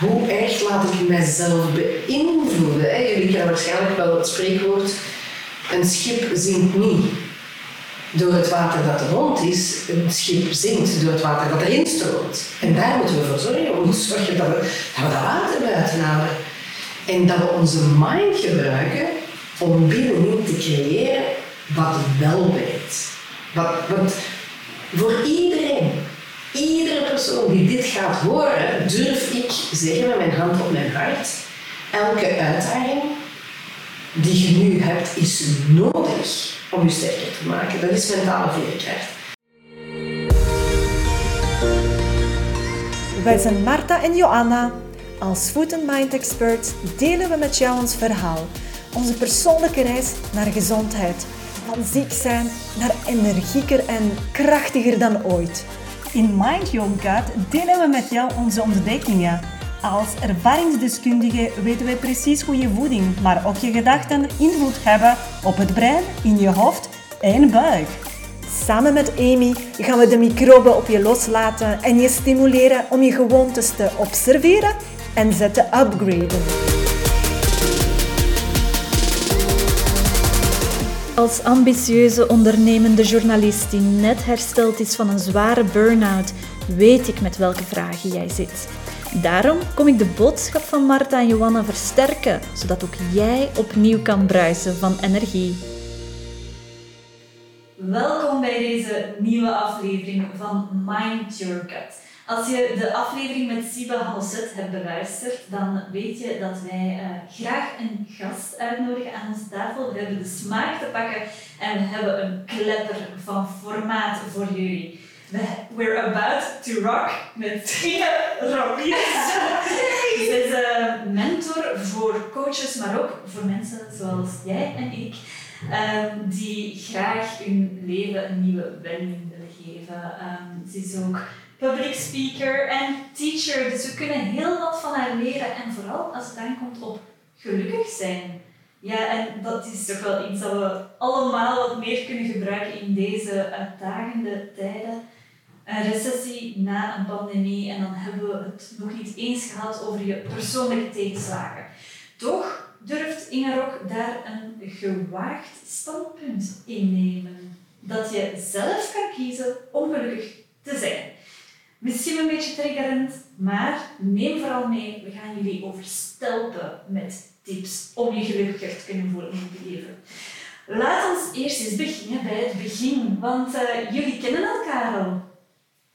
hoe erg laat ik mijzelf beïnvloeden? Hè? Jullie kennen waarschijnlijk wel het spreekwoord, een schip zinkt niet door het water dat er rond is, een schip zinkt door het water dat erin stroomt. En daar moeten we voor zorgen. We moeten zorgen dat we dat, dat water buiten houden. En dat we onze mind gebruiken om binnenin te creëren wat wel werkt. Wat voor iedereen, iedere persoon die dit gaat horen, durf ik zeggen met mijn hand op mijn hart, elke uitdaging die je nu hebt, is nodig om je sterker te maken. Dat is mentale veerkracht. Wij zijn Marta en Joanna. Als Food and Mind Experts delen we met jou ons verhaal. Onze persoonlijke reis naar gezondheid. Van ziek zijn naar energieker en krachtiger dan ooit. In Mind Your Gut delen we met jou onze ontdekkingen. Als ervaringsdeskundige weten wij precies hoe je voeding, maar ook je gedachten invloed hebben op het brein, in je hoofd en buik. Samen met Amy gaan we de microben op je loslaten en je stimuleren om je gewoontes te observeren en ze te upgraden. Als ambitieuze ondernemende journalist die net hersteld is van een zware burn-out, weet ik met welke vragen jij zit. Daarom kom ik de boodschap van Marta en Johanna versterken, zodat ook jij opnieuw kan bruisen van energie. Welkom bij deze nieuwe aflevering van Mind Your Gut. Als je de aflevering met Siba Halset hebt beluisterd, dan weet je dat wij uh, graag een gast uitnodigen aan onze tafel. We hebben de smaak te pakken en we hebben een klepper van formaat voor jullie. We're about to rock met Trina Ramirez. Zij is een mentor voor coaches, maar ook voor mensen zoals jij en ik, um, die graag hun leven een nieuwe wending willen geven. Um, ze is ook public speaker en teacher, dus we kunnen heel wat van haar leren. En vooral als het aankomt op gelukkig zijn. Ja, en dat is toch wel iets dat we allemaal wat meer kunnen gebruiken in deze uitdagende tijden een recessie na een pandemie en dan hebben we het nog niet eens gehad over je persoonlijke tegenslagen. Toch durft Ingerok daar een gewaagd standpunt innemen. Dat je zelf kan kiezen om gelukkig te zijn. Misschien een beetje triggerend, maar neem vooral mee. We gaan jullie overstelpen met tips om je gelukkiger te kunnen voelen in het leven. Laat ons eerst eens beginnen bij het begin, want uh, jullie kennen elkaar al.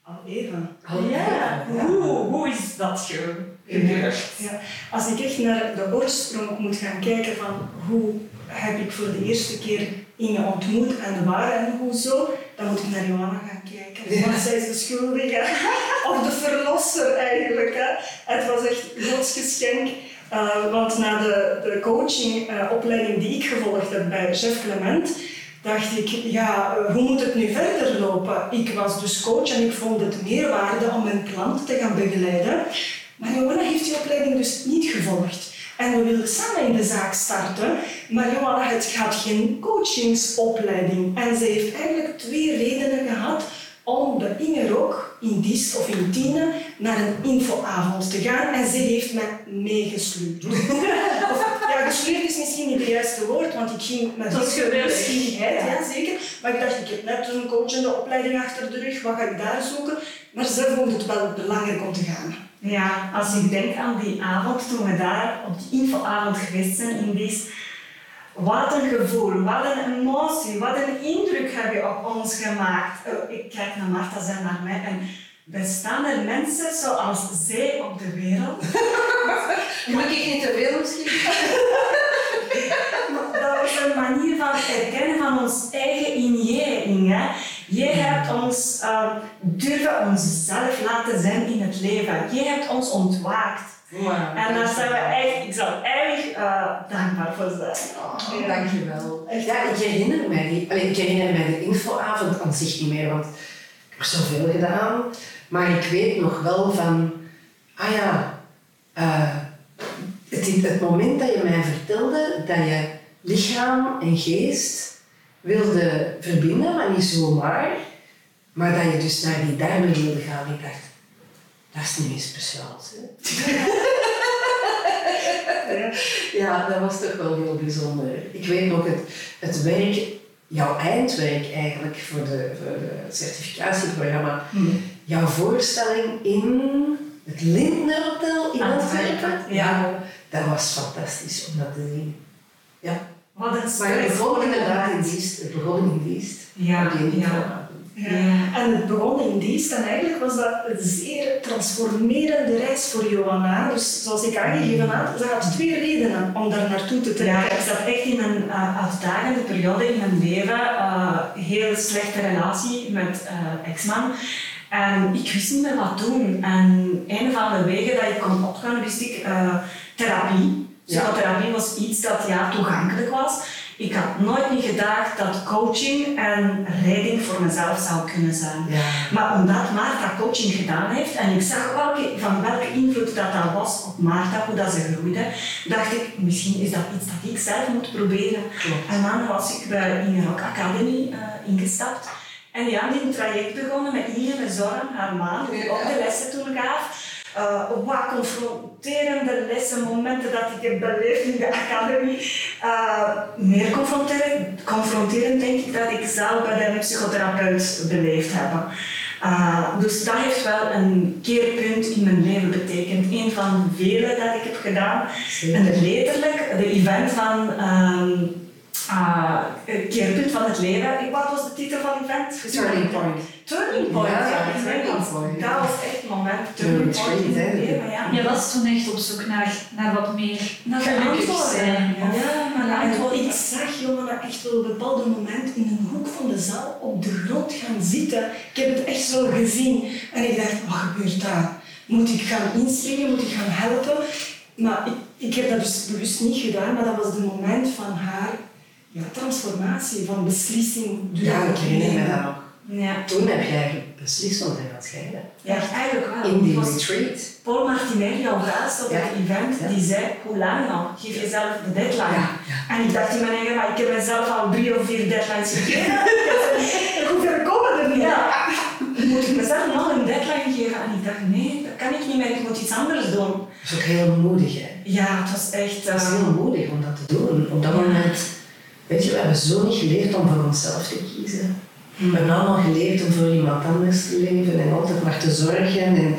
Al even. Al ja. Hoe, hoe is dat gebeurd? Ja. Als ik echt naar de oorsprong moet gaan kijken van hoe heb ik voor de eerste keer Inge ontmoet en waar en hoezo, dan moet ik naar Johanna gaan kijken. Want zij is de schuldige, of de verlosser eigenlijk. Hè. Het was echt Gods geschenk. Uh, want na de, de coachingopleiding uh, die ik gevolgd heb bij chef Clement, dacht ik, ja, eh, hoe moet het nu verder lopen? Ik was dus coach en ik vond het meerwaarde om mijn klanten te gaan begeleiden. Maar Johanna heeft die opleiding dus niet gevolgd. En we wilden samen in de zaak starten, maar Johanna het gaat geen coachingsopleiding. En ze heeft eigenlijk twee redenen gehad om de Inge ook in Diest of in Tiene naar een infoavond te gaan. En ze heeft mij meegesleurd. ja, gesleurd is misschien niet het juiste woord, want ik ging met veel nieuwsgierigheid, ja. zeker. Maar ik dacht, ik heb net een coachende opleiding achter de rug, wat ga ik daar zoeken? Maar ze vond het wel belangrijk om te gaan. Ja, als ik denk aan die avond, toen we daar op die infoavond geweest zijn in Diest, wat een gevoel, wat een emotie, wat een indruk heb je op ons gemaakt. Oh, ik kijk naar Marta, zij naar mij en bestaan er mensen zoals zij op de wereld? Moet ik niet te veel misschien? dat was een manier van erkennen van ons eigen injering. Hè? Jij hebt ons uh, durven onszelf laten zijn in het leven. Jij hebt ons ontwaakt. Wow, en daar zijn we echt, ik zal erg uh, dankbaar voor zijn. Oh, ja. Dankjewel. Ja, ik herinner mij die, ik herinner mij de infoavond aan zich niet meer, want ik heb zoveel gedaan. Maar ik weet nog wel van, ah ja, uh, het, het moment dat je mij vertelde dat je lichaam en geest wilde verbinden, maar niet zomaar, maar dat je dus naar die darmen wilde gaan. Ik dacht, dat is niet speciaal. Hè? ja, dat was toch wel heel bijzonder. Ik weet nog het, het werk, jouw eindwerk eigenlijk voor, de, voor het certificatieprogramma. Hmm. Jouw voorstelling in het Lindner Hotel in Antwerpen. Ja. Dat was fantastisch om dat te zien. Ja. Wat een Maar het begon inderdaad in dienst. Het begon in dienst. Ja, die ja. Ja. En het begon in dienst en eigenlijk was dat een zeer transformerende reis voor Johanna. Dus zoals ik aangegeven had, ze had twee redenen om daar naartoe te trekken. Ja, ik zat echt in een uh, uitdagende periode in mijn leven. Uh, heel slechte relatie met uh, ex-man. En ik wist niet meer wat doen. En een van de wegen dat ik kon opgaan, wist ik therapie. Ja. Psychotherapie was iets dat ja, toegankelijk was. Ik had nooit niet gedacht dat coaching en redding voor mezelf zou kunnen zijn. Ja. Maar omdat Maarta coaching gedaan heeft en ik zag welke, van welke invloed dat, dat was op Maarta, hoe dat ze groeide, dacht ik, misschien is dat iets dat ik zelf moet proberen. Klopt. En dan was ik bij Inge Rock Academy uh, ingestapt. En ja, die een traject begonnen met met Zoran, haar maan, die ook de lessen toen gaf. Uh, wat confronterende lessen, momenten dat ik heb beleefd in de academie. Uh, meer confronterend, confronterend denk ik dat ik zelf bij de psychotherapeut beleefd heb. Uh, dus dat heeft wel een keerpunt in mijn leven betekend. Een van vele dat ik heb gedaan. Zeker. En letterlijk, de event van uh, keerpunt van het leven. Wat was de titel van het event? Turning point. Turning point, Ja, ja, turning inderdaad. point. Dat was echt het moment. Turning point in het hè. leven, ja. Je was toen echt op zoek naar, naar wat meer gelukkig zijn. Ja, maar antwoorden. ik zag Johanna echt wel op een bepaald moment in een hoek van de zaal op de grond gaan zitten. Ik heb het echt zo gezien. En ik dacht, wat gebeurt daar? Moet ik gaan inspringen? Moet ik gaan helpen? Maar ik, ik heb dat dus bewust niet gedaan, maar dat was het moment van haar ja, transformatie, van beslissing. Ja, ik herinner me dat nog. Ja. Toen heb jij beslist om te gaan scheiden. ja, eigenlijk wel. In die was retreat. Paul Martinelli, baas op Ja. het event, Ja. die zei, hoe lang nog? Geef jezelf de deadline. Ja. En ik dacht in mijn eigen, maar ik heb mezelf al drie of vier deadlines gegeven. hoe ver komen er niet? Ja. Moet ik mezelf nog een deadline geven? En ik dacht, nee, dat kan ik niet meer, ik moet iets anders doen. Dat is ook heel moedig, hè. Ja, het was echt... Het is eh, heel moedig om dat te doen. Op dat moment, weet je, we hebben zo niet geleerd om voor onszelf te kiezen. We hebben allemaal geleerd om voor iemand anders te leven en altijd maar te zorgen. En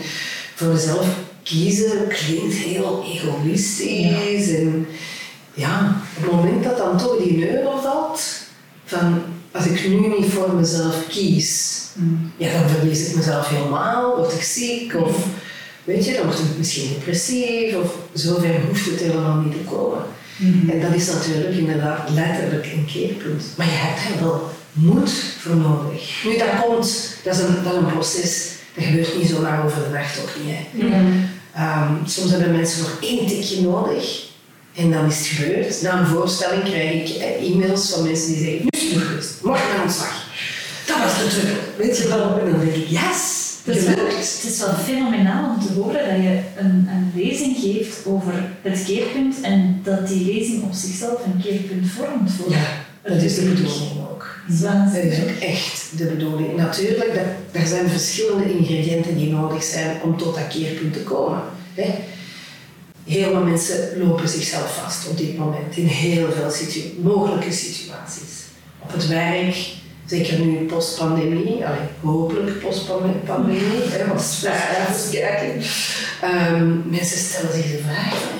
voor jezelf kiezen klinkt heel egoïstisch. En ja, op het moment dat dan toch die euro valt, van als ik nu niet voor mezelf kies, mm. ja, dan verlies ik mezelf helemaal, word ik ziek of weet je, dan word ik misschien depressief of zover hoeft het helemaal niet te komen. Mhm. En dat is natuurlijk inderdaad letterlijk een keerpunt. Maar je hebt er wel moed voor nodig. Nu, dat komt, dat is een, dat is een proces, dat gebeurt niet zo lang over de nacht ook niet. Hè. Mhm. Ehm, soms hebben mensen nog één tikje nodig en dan is het gebeurd. Na een voorstelling krijg ik eh, e-mails van mensen die zeggen: Nu is het geweest, morgen aan ontslag. Dat was de druk. Weet je wel? En dan denk ik: Yes, Het is, wel, het is wel fenomenaal om te horen dat je een, een lezing geeft over het keerpunt en dat die lezing op zichzelf een keerpunt vormt voor Ja, dat is de bedoeling ook. Dat is ook echt de bedoeling. Natuurlijk, dat- er zijn verschillende ingrediënten die nodig zijn om tot dat keerpunt te komen. Hè. Heel veel mensen lopen zichzelf vast op dit moment in heel veel situ- mogelijke situaties. Op het werk, zeker nu post-pandemie, hopelijk post-pandemie, want cijfers kijken. Ehm, mensen stellen zich de vraag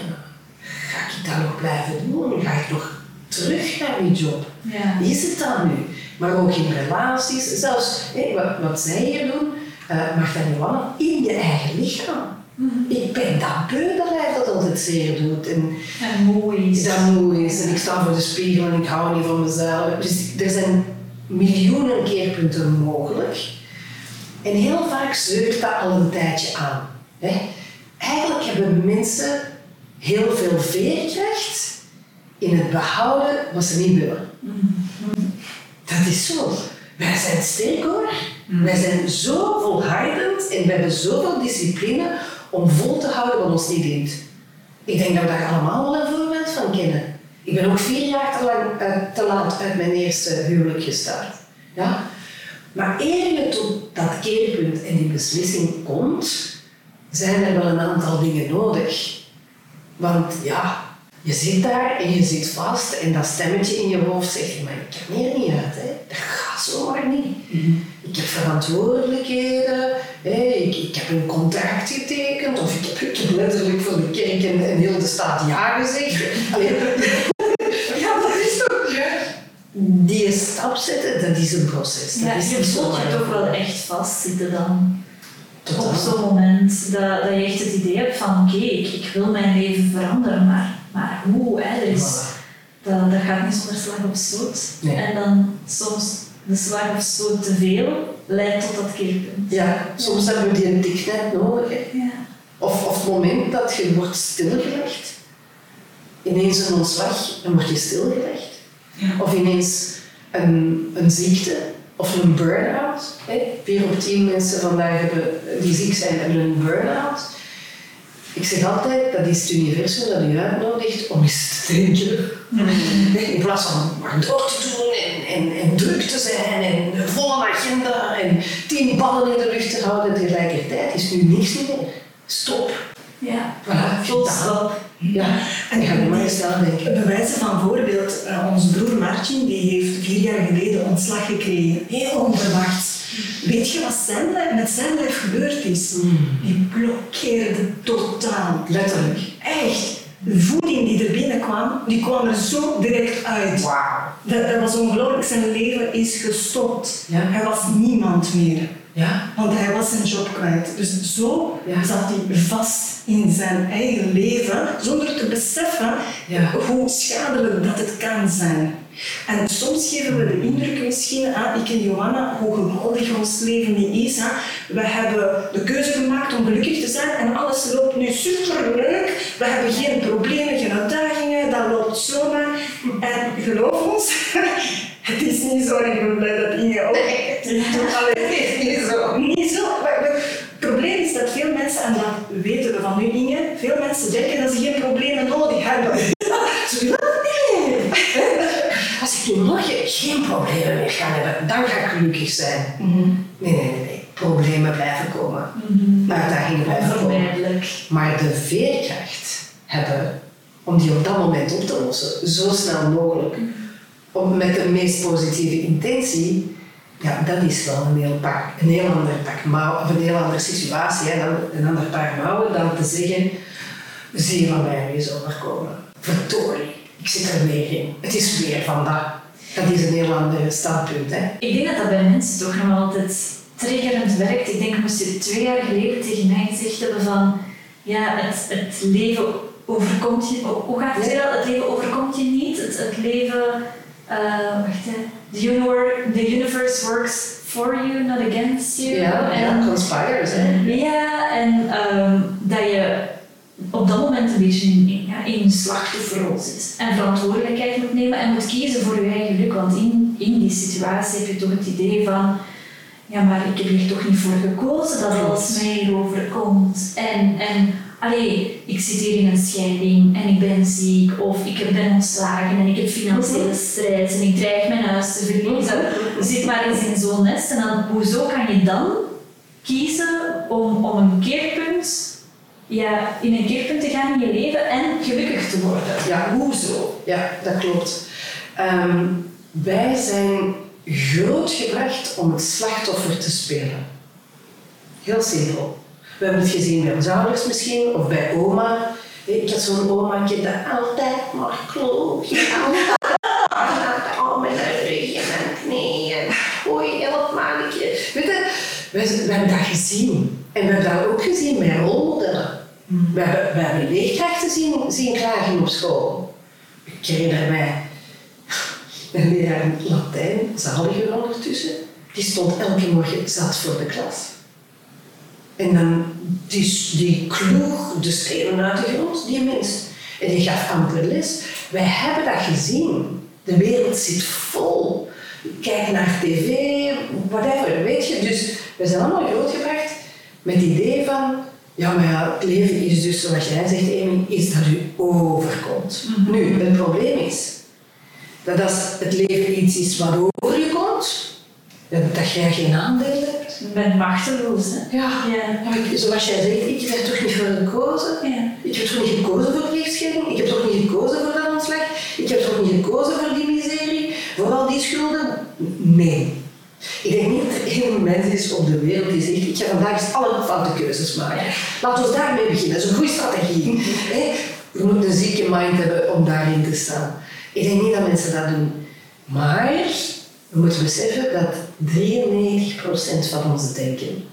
ga ik dat nog blijven doen? Ga ik nog terug naar die job? Ja. Is het dan nu? Maar ook in relaties, zelfs wat, wat zij hier doen, uh, Marta en Johanna, in je eigen lichaam. Ik ben dat beu dat hij dat altijd zeer doet. En En mooi is. dat moe is. En ik sta voor de spiegel en ik hou niet van mezelf. Dus er zijn miljoenen keerpunten mogelijk. En heel vaak zeugt dat al een tijdje aan. Hè? Eigenlijk hebben mensen heel veel veerkracht in het behouden wat ze niet willen. Dat is zo. Wij zijn sterk hoor. Wij zijn zo volhardend en we hebben zoveel discipline om vol te houden wat ons niet dient. Ik denk dat we daar allemaal wel een voorbeeld van kennen. Ik ben ook vier jaar te, lang, eh, te laat uit mijn eerste huwelijk gestart. Ja? Maar eer je tot dat keerpunt en die beslissing komt, zijn er wel een aantal dingen nodig. Want ja, je zit daar en je zit vast en dat stemmetje in je hoofd zegt, maar ik kan hier niet uit, hè. dat gaat zomaar niet. Ik heb verantwoordelijkheden, hè. Ik, ik heb een contract getekend of ik heb, ik heb letterlijk voor de kerk en, en heel de staat ja gezegd. Allee, ja, dat is toch... Ja. Die stap zetten, dat is een proces. Dat Ja, is je voelt je toch wel echt vastzitten dan. Totaal. Op zo'n moment dat, dat je echt het idee hebt van oké, ik, ik wil mijn leven veranderen, maar, maar hoe? Hè? Voilà. dat, dat gaat niet zonder slag of stoot. Nee. En dan soms de slag of stoot te veel leidt tot dat keerpunt. Ja, soms hebben we die een tik net nodig. hè. Ja. Of, of het moment dat je wordt stilgelegd. Ineens een ontslag en word je stilgelegd. Of ineens een, een ziekte of een burn-out. Vier op tien mensen vandaag hebben, die ziek zijn hebben een burn-out. Ik zeg altijd, dat is het universum dat u uitnodigt om eens te denken. In plaats van maar door te doen en, en, en druk te zijn en een volle agenda en tien ballen in de lucht te houden tegelijkertijd is nu niks meer. Stop. Ja, Voilà, stop. Ja, en ga je maar eens nadenken. Bij wijze van voorbeeld, eh, onze broer Martin die heeft vier jaar geleden ontslag gekregen. Heel onverwachts. Weet je wat zijn, met zijn lijf gebeurd is? Die blokkeerde totaal. Letterlijk. Echt. De voeding die er binnenkwam, die kwam er zo direct uit. Wauw. Dat, dat was ongelooflijk. Zijn leven is gestopt. Ja. Hij was niemand meer. Ja? Want hij was zijn job kwijt. Dus zo Ja. zat hij vast in zijn eigen leven, zonder te beseffen Ja. hoe schadelijk dat het kan zijn. En soms geven we de indruk misschien aan, ik en Johanna, hoe geweldig ons leven niet is. Hè. We hebben de keuze gemaakt om gelukkig te zijn en alles loopt nu superleuk. We hebben geen problemen, geen uitdagingen, dat loopt zomaar. En geloof ons, het is niet zo. En ik ben blij dat Inge ook het is niet zo. Niet zo. Maar- maar Het probleem is dat veel mensen, en dat weten we van u Inge, veel mensen denken dat ze geen problemen nodig hebben. Zo, nee. Als ik nu nog geen problemen meer ga hebben, dan ga ik gelukkig zijn. Nee, nee, nee, nee. Problemen blijven komen. Uitdagingen blijven komen. Maar de veerkracht hebben om die op dat moment op te lossen, zo snel mogelijk, om met de meest positieve intentie, ja, dat is wel een heel, pak, een heel ander pak mouwen, of een heel andere situatie, hè, dan een ander paar mouwen, dan te zeggen, zie je van mij nu eens overkomen. Verdorie, ik zit er weer in. Het is weer vandaag. Dat is een heel ander standpunt. Hè. Ik denk dat dat bij mensen toch nog altijd triggerend werkt. Ik denk, moest je twee jaar geleden tegen mij gezegd hebben van ja, het, het leven overkomt je, hoe- gaat het weer al? Het leven overkomt je niet. Het, het leven, wacht hè, the, universe, the universe works for you, not against you. Ja, En- ja, conspires. Hè. ja, en ehm, dat je op dat moment een beetje in, in, ja, in een slachtofferrol zit. En verantwoordelijkheid moet nemen en moet kiezen voor je eigen geluk. Want in, in die situatie heb je toch het idee van... Ja, maar ik heb hier toch niet voor gekozen dat alles mij overkomt. En, en allee, ik zit hier in een scheiding en ik ben ziek. Of ik ben ontslagen en ik heb financiële stress en ik dreig mijn huis te verliezen. Zit maar eens in zo'n nest. En dan, hoezo kan je dan kiezen om, om een keerpunt, ja, in een keerpunt te gaan in je leven en gelukkig te worden. Ja. Hoezo? Ja, dat klopt. Ehm, wij zijn grootgebracht om het slachtoffer te spelen. Heel simpel. We hebben het gezien bij onze ouders misschien, of bij oma. Ik had zo'n omaatje dat altijd maar kloog. Altijd al met een rug en een knie. En oei, help mannetje. Weet je, we, we hebben dat gezien. En we hebben dat ook gezien bij rolmodellen. We hebben, we hebben leerkrachten zien, zien klagen op school. Ik herinner mij een leraar Latijn, zaliger ondertussen, die stond elke morgen zat voor de klas. En dan, die, die kloeg de stenen uit de grond, die mens. En die gaf amper les. Wij hebben dat gezien. De wereld zit vol. Kijk naar tv, whatever, weet je. Dus we zijn allemaal grootgebracht met het idee van, ja, maar ja, het leven is dus, zoals jij zegt, Amy, is dat u overkomt. Nu, het probleem is dat als het leven iets is wat over dat jij geen aandeel hebt. Ik ben machteloos, hè. Ja. Ja. Maar ik- zoals jij zegt, ik heb toch niet voor gekozen. Ja. Ik heb toch niet gekozen voor rechtsscheiding. Ik heb toch niet gekozen voor dat ontslag. Ik heb toch niet gekozen voor die miserie, voor al die schulden. Nee. Ik denk niet dat er één mens is op de wereld die zegt, ik ga vandaag eens alle foute keuzes maken. Laten we daarmee beginnen. Dat is een goede strategie. Hè? Je moet een zieke mind hebben om daarin te staan. Ik denk niet dat mensen dat doen. Maar we moeten beseffen dat 93% van ons denken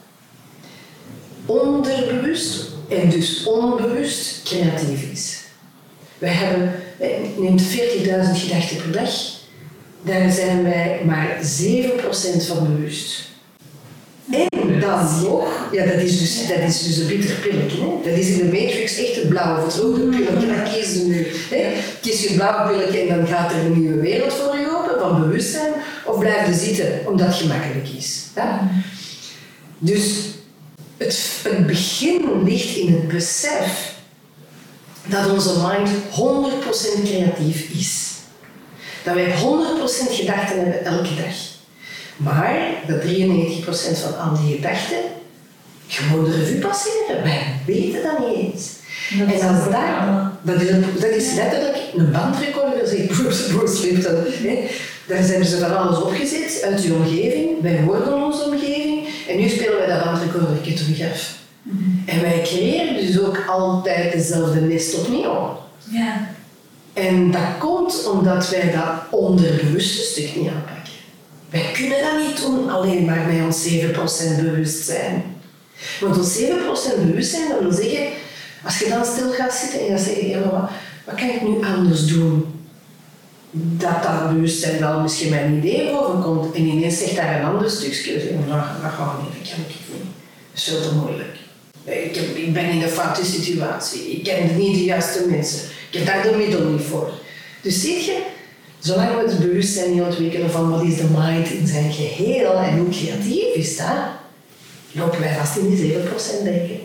onderbewust en dus onbewust creatief is. Wij hebben, eh, neemt 40.000 gedachten per dag, daar zijn wij maar 7% van bewust. En dan nog, ja, dat is dus, dat is dus een bitter pilletje. Hè? Dat is in de Matrix echt het blauwe of het rode pilletje. Dat kies je nu. Hè? Kies je het blauwe pilletje en dan gaat er een nieuwe wereld voor je open van bewustzijn. Of blijf je zitten omdat het gemakkelijk is. Ja? Dus het, het begin ligt in het besef dat onze mind 100% creatief is. Dat wij 100% gedachten hebben elke dag. Maar dat 93% van al die gedachten gewoon de revue passeren. Wij weten dat niet eens. Dat en als dat, programma. Dat, is, een- dat is letterlijk een bandrecorder, zegt Bruce, Bruce Lipton. Hè. Daar zijn ze van alles opgezet uit je omgeving. Wij horen onze omgeving. En nu spelen wij dat bandrecorder terug af. En wij creëren dus ook altijd dezelfde nest opnieuw. Ja. En dat komt omdat wij dat onderbewuste stuk niet aanpakken. Wij kunnen dat niet doen alleen maar met ons 7% bewustzijn. Want ons 7% bewustzijn, dat wil zeggen, als je dan stil gaat zitten en je zegt, ja, wat, wat kan ik nu anders doen? Dat dat bewustzijn wel misschien mijn idee bovenkomt en ineens zegt daar een ander stukje, zeg, maar dat, dat gaat niet, dat kan ik niet. Dat is veel te moeilijk. Ik, ik ben in een foute situatie. Ik ken niet de juiste mensen. Ik heb daar de middelen niet voor. Dus zie je, zolang we het bewustzijn niet ontwikkelen van wat is de mind in zijn geheel en hoe creatief is dat, lopen wij vast in die 7% denken.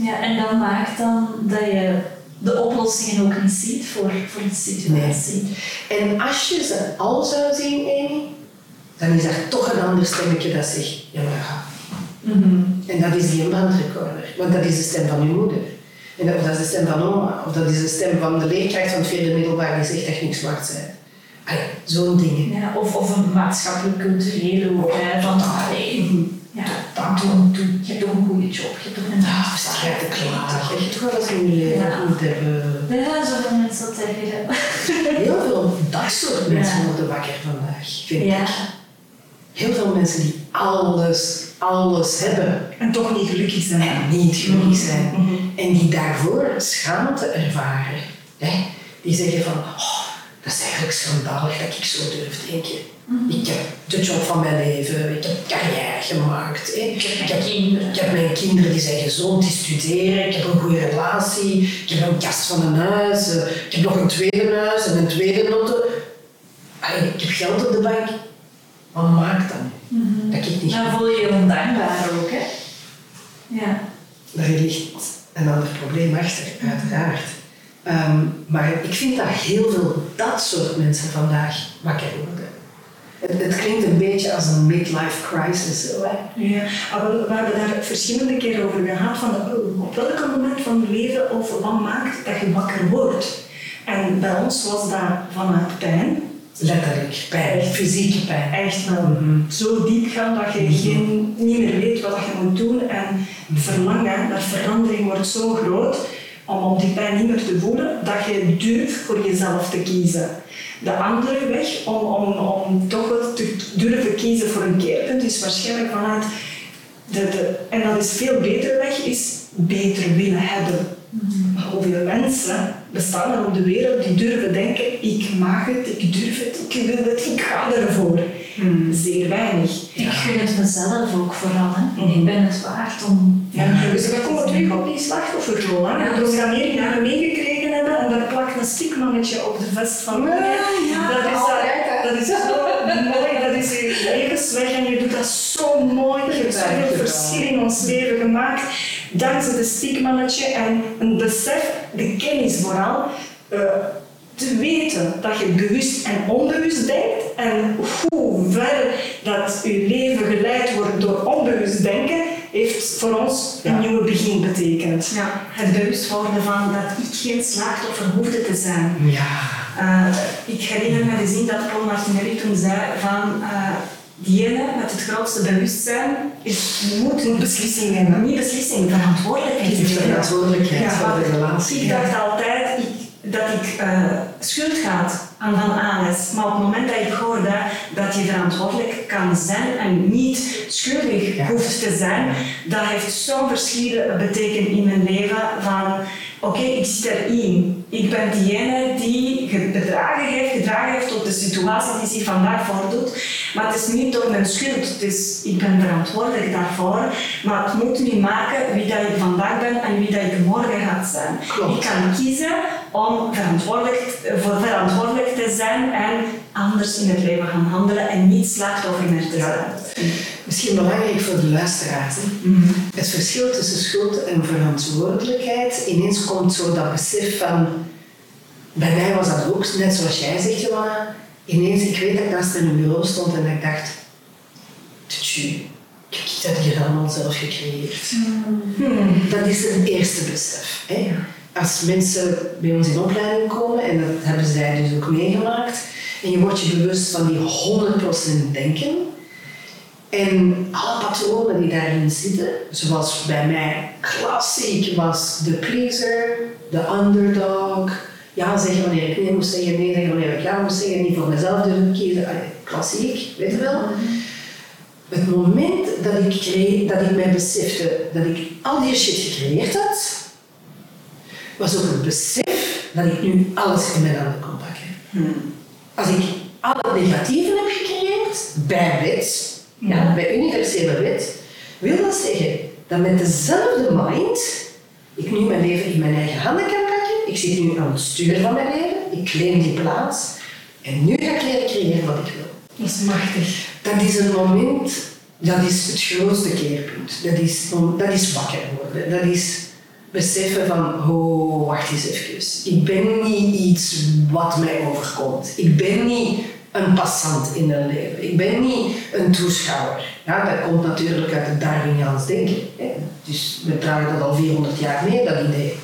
Ja, en dat maakt dan dat je de oplossingen ook niet ziet voor, voor de situatie. En als je ze al zou zien, Amy, dan is er toch een ander stemmetje dat zegt, ja maar. Mhm. En dat is die bandrecorder, want dat is de stem van je moeder. En dat, of dat is de stem van oma, of dat is de stem van de leerkracht van het vierde middelbaar die zegt dat je niks waard bent. Ja, zo'n dingen. Ja, of, of een maatschappelijk-culturele ook, hè, van allee, ja, dat doen, doen. je toch een goede job, je toch een jij te klagen? Je hebt toch wel eens in je leven Ja. moet hebben. Ja, zoveel mensen dat zeggen. Heel veel dat soort mensen worden wakker vandaag, vind ik. Heel veel mensen die alles, alles hebben En toch niet gelukkig zijn. en niet gelukkig zijn. Mhm. En die daarvoor schaamte ervaren. Hè? Die zeggen van, oh, dat is eigenlijk schandalig dat ik zo durf denken. Ik heb de job van mijn leven, ik heb carrière gemaakt. Hè? Ik, heb, kinderen. ik heb mijn kinderen die zijn gezond, die studeren, ik heb een goede relatie, ik heb een kast van een huis, eh, ik heb nog een tweede huis en een tweede notte. Allee, ik heb geld op de bank. Wat maakt dan? Dat ik niet Dan voel je je ondankbaar ook, hè? Ja. Daar ligt een ander probleem achter, uiteraard. Ehm, maar ik vind dat heel veel dat soort mensen vandaag wakker worden. Het, het klinkt een beetje als een midlife crisis. Ja, maar we, we hebben daar verschillende keren over gehad van oh, op welk moment van je leven of wat maakt dat je wakker wordt. En bij ons was dat vanuit pijn, Letterlijk, pijn, fysieke pijn. echt wel zo diep gaan dat je geen, niet meer weet wat je moet doen en het verlangen naar verandering wordt zo groot om, om die pijn niet meer te voelen, dat je durft voor jezelf te kiezen. De andere weg om, om, om toch wel te durven kiezen voor een keerpunt is waarschijnlijk vanuit de, de, en dat is veel betere weg, is beter willen hebben. Maar hoeveel mensen bestaan er op de wereld die durven denken, ik mag het, ik durf het, ik wil het, ik ga ervoor. Zeer weinig. Ik gun het mezelf ook vooral, hè. Mhm. Ik ben het waard om... Ja, dus we komen terug op die slachtofferrol. Hè? Ja. De programmering meegekregen en daar plakt een stigmannetje op de vest van. Ja, dat, is, hè. dat is zo mooi, dat is je levensweg en je doet dat zo mooi. Je hebt zoveel verschil in ons leven gemaakt dankzij de stigmannetje en een besef, de kennis vooral. eh, te weten dat je bewust en onbewust denkt en hoe ver dat je leven geleid wordt door onbewust denken, heeft voor ons een Ja. nieuwe begin betekend. Ja, het bewust worden van dat ik geen slachtoffer hoefde te zijn. Ja. Eh, ik herinner me de zin dat Paul Martinelli toen zei van uh, diegene met het grootste bewustzijn is, moet Moet beslissingen nemen. niet beslissing, verantwoordelijkheid Het is nemen. verantwoordelijkheid Ja, voor de relatie. Ik dacht altijd ik, dat ik eh, schuld had aan van alles. Maar op het moment dat ik hoorde dat je verantwoordelijk kan zijn en niet schuldig Ja. hoeft te zijn, dat heeft zo'n verschil betekend in mijn leven van oké, ik zit erin. Ik ben diegene die gedragen heeft, gedragen heeft tot de situatie die zich vandaag voordoet. Maar het is niet door mijn schuld. Dus ik ben verantwoordelijk daarvoor. Maar het moet niet maken wie dat ik vandaag ben en wie dat ik morgen ga zijn. Klopt. Ik kan kiezen om verantwoordelijk, voor verantwoordelijk te zijn en anders in het leven gaan handelen en niet slachtoffer meer te Ja. Misschien belangrijk voor de luisteraars. hè. Het verschil tussen schuld en verantwoordelijkheid. Ineens komt zo dat besef van. Bij mij was dat ook, net zoals jij zegt, Johanna. Ineens, ik weet dat ik naast in een bureau stond en dat ik dacht. Tju, ik heb dat hier allemaal zelf gecreëerd. Dat is het eerste besef. Hè? Als mensen bij ons in opleiding komen, en dat hebben zij dus ook meegemaakt, en je wordt je bewust van die 100% denken, en alle patronen die daarin zitten, zoals bij mij klassiek was de pleaser, de underdog, ja zeggen wanneer ik nee moest zeggen, nee zeggen wanneer ik ja moest zeggen, niet voor mezelf durven kiezen, klassiek, weet je wel. Het moment dat ik, kreeg, dat ik mij besefte dat ik al die shit gecreëerd had, was ook het besef dat ik nu alles in mijn handen kon pakken. Als ik al het negatieve heb gecreëerd, bij wet, ja, bij universele wet, wil dat zeggen dat met dezelfde mind ik nu mijn leven in mijn eigen handen kan pakken. Ik zit nu aan het stuur van mijn leven, ik claim die plaats en nu ga ik leren creëren wat ik wil. Dat is machtig. Dat is een moment, dat is het grootste keerpunt. Dat is, dat is wakker worden. Dat is beseffen van, oh, wacht eens even. Ik ben niet iets wat mij overkomt. Ik ben niet een passant in een leven. Ik ben niet een toeschouwer. Ja, dat komt natuurlijk uit het Darwiniaans denken. Hè. Dus we dragen dat al 400 jaar mee, dat idee.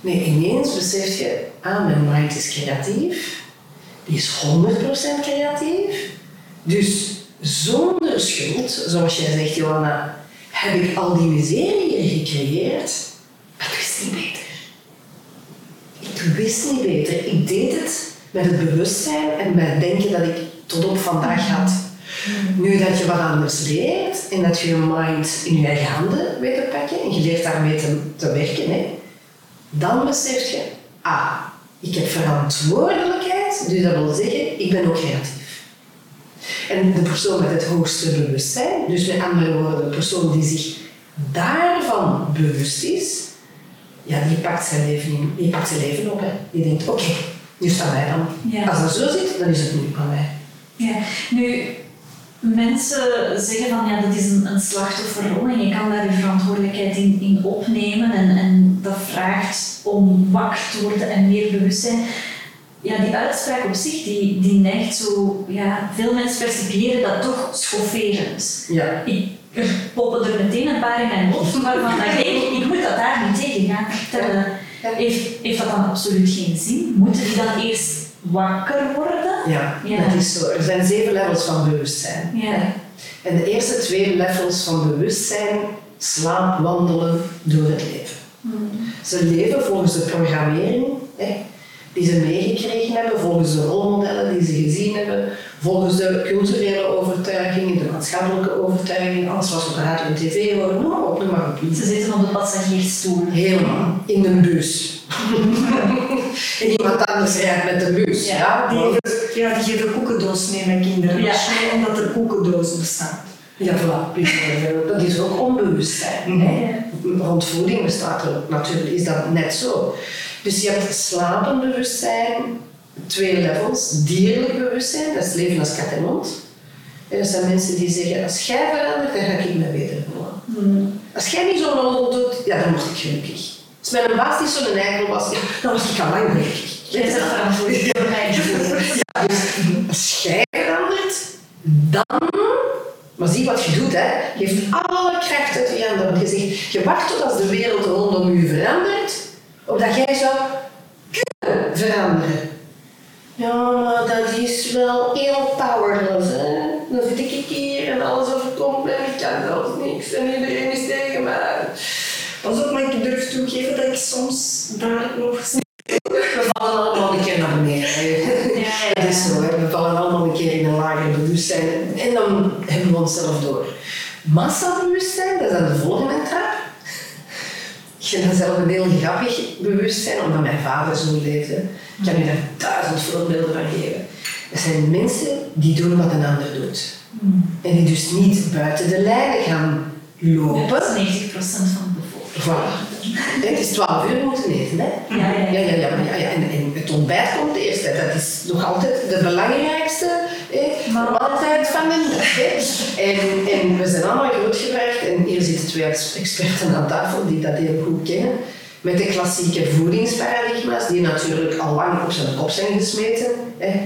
Nee, ineens besef je, ah, mijn mind is creatief. Die is 100% creatief. Dus zonder schuld, zoals jij zegt, Johanna, heb ik al die miserie gecreëerd. Maar ik wist niet beter. Ik wist niet beter. Ik deed het met het bewustzijn en met het denken dat ik tot op vandaag had. Nu dat je wat anders leert en dat je je mind in je eigen handen weet te pakken en je leert daarmee te, te werken, hè, dan besef je, ah, ik heb verantwoordelijkheid, dus dat wil zeggen, ik ben ook creatief. En de persoon met het hoogste bewustzijn, dus met andere woorden, de persoon die zich daarvan bewust is, ja, die pakt zijn leven, in, die pakt zijn leven op. Hè. Die denkt, oké, is het aan mij dan. Ja. Als dat zo zit, dan is het nu aan mij. Ja, nu, mensen zeggen van ja, dat is een, een slachtofferrol en je kan daar je verantwoordelijkheid in, in opnemen en, en dat vraagt om wakker te worden en meer bewustzijn. Ja, die uitspraak op zich, die, die neigt zo, ja, veel mensen percipiëren dat toch schofferend. Ja. Ik, er poppen er meteen een paar in mijn hoofd waarvan ik denk, ik moet dat daar niet tegen gaan vertellen. Heeft, heeft dat dan absoluut geen zin? Moeten die dan eerst wakker worden? Ja, Ja. dat is zo. Er zijn zeven levels van bewustzijn. Ja. En de eerste twee levels van bewustzijn slaapwandelen door het leven. Ze leven volgens de programmering hè, die ze meegekregen hebben, volgens de rolmodellen die ze gezien hebben, volgens de culturele overtuigingen, de maatschappelijke overtuigingen, alles wat we op radio en tv horen, noem maar op, noem maar op. Ze zitten op de passagiersstoel. Helemaal, in de bus. en iemand anders rijdt met de bus. Ja, Ja, Die, ja, die geven koekendoos mee met kinderen. Ja. Omdat er koekendoos bestaan. Ja, voilà. Dat is ook onbewustzijn. Rond voeding bestaat er natuurlijk, is dat net zo. Dus je hebt slapend bewustzijn, twee levels. Dierlijk bewustzijn, dat is leven als kat en hond. En dat zijn mensen die zeggen, als jij verandert, dan ga ik me beter voelen. Als jij niet zo nodig doet, ja, dan word ik gelukkig. Als mijn baas niet zo'n eikel was, dan was ik al lang weg. Jij bent verantwoordelijk voor mijn gevoel. Als jij verandert, dan... Maar zie wat je doet, hè. Je geeft alle kracht uit je handen. Want je zegt, je wacht tot als de wereld rondom je verandert, opdat jij zou kunnen veranderen. Ja, maar dat is wel heel powerless, hè. Dan zit ik hier en alles overkomt en ik kan zelfs niks en iedereen is tegen mij. Pas op, maar ik durf toegeven dat ik soms daar nog We vallen allemaal een keer naar beneden. Ja, Dat is zo, hè. we vallen allemaal een keer in een lager bewustzijn en dan hebben we onszelf door. Massabewustzijn, dat is dan de volgende trap. Ik vind dat zelf een heel grappig bewustzijn, omdat mijn vader zo leefde. Ik kan u daar duizend voorbeelden van geven. Dat zijn mensen die doen wat een ander doet. En die dus niet buiten de lijnen gaan lopen. Dat is 90% van de bevolking. Voilà. Het is 12 uur moeten eten, hè? Ja, ja, ja, ja. ja, ja. En, en het ontbijt komt eerst. Hè. Dat is nog altijd de belangrijkste hè, Maaltijd. maaltijd van hè. En, en we zijn allemaal grootgebracht. En hier zitten twee experten aan tafel die dat heel goed kennen. Met de klassieke voedingsparadigma's, die natuurlijk al lang op zijn kop zijn gesmeten. Hè.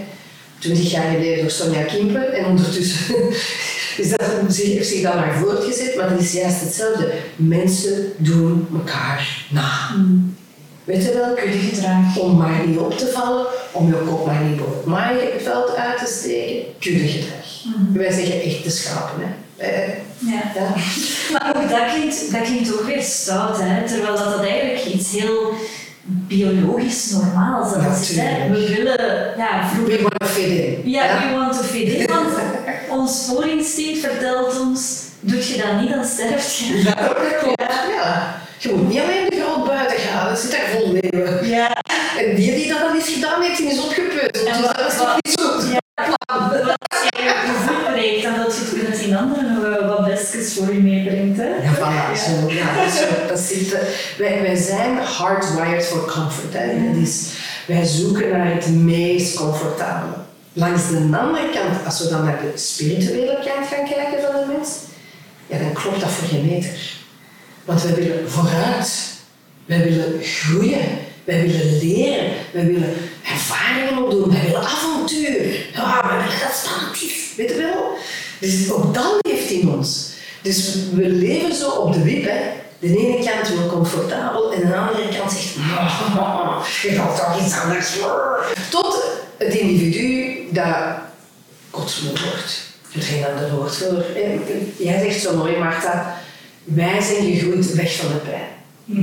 20 jaar geleden door Sonja Kimper. En ondertussen is dat, heeft zich dat maar voortgezet. Maar het is juist hetzelfde. Mensen doen elkaar na. Weet je wel? Kuddegedrag. Om maar niet op te vallen, om je kop maar niet boven het maaiveld uit te steken. Kuddegedrag. Wij zeggen echt de schapen. Hè. Eh, Ja. ja. Maar ook dat klinkt, dat klinkt ook weer stout, hè? terwijl dat, dat eigenlijk iets heel biologisch normaals is. Hè? We willen, ja, vroeger We want to fit in. Ja, we want to fit in, want ons voorinstinct vertelt ons, doe je dat niet, dan sterf je. Ja, dat klopt. Ja. Je moet niet alleen de grond buiten gaan, dat zit daar vol leeuwen. Ja. En die die dat al eens gedaan heeft, die is. En Dus wat- dat is toch niet zo. Wat als je je voet breekt, dan wil je het kunnen zien anderen nog wel wat bestjes voor je meebrengt. Hè? Ja, voilà, zo. Ja, dat, zo. dat zit, eh, wij, wij zijn hardwired for comfort. Hè. Dat is, wij zoeken naar het meest comfortabele. Langs de andere kant, als we dan naar de spirituele kant gaan kijken van de mens, ja, dan klopt dat voor geen meter. Want wij willen vooruit. Wij willen groeien. Wij willen leren. Wij willen ervaringen opdoen. Wij willen avontuur. Ja, dat is. Weet je wel? Dus ook dat leeft in ons. Dus we leven zo op de wip. Hè. De ene kant wil comfortabel en de andere kant zegt... Je gaat toch iets anders. Tot het individu dat kotsmoe wordt. Er geen ander woord voor. Jij zegt zo mooi, Marta, wij zijn gegroeid weg van de pijn.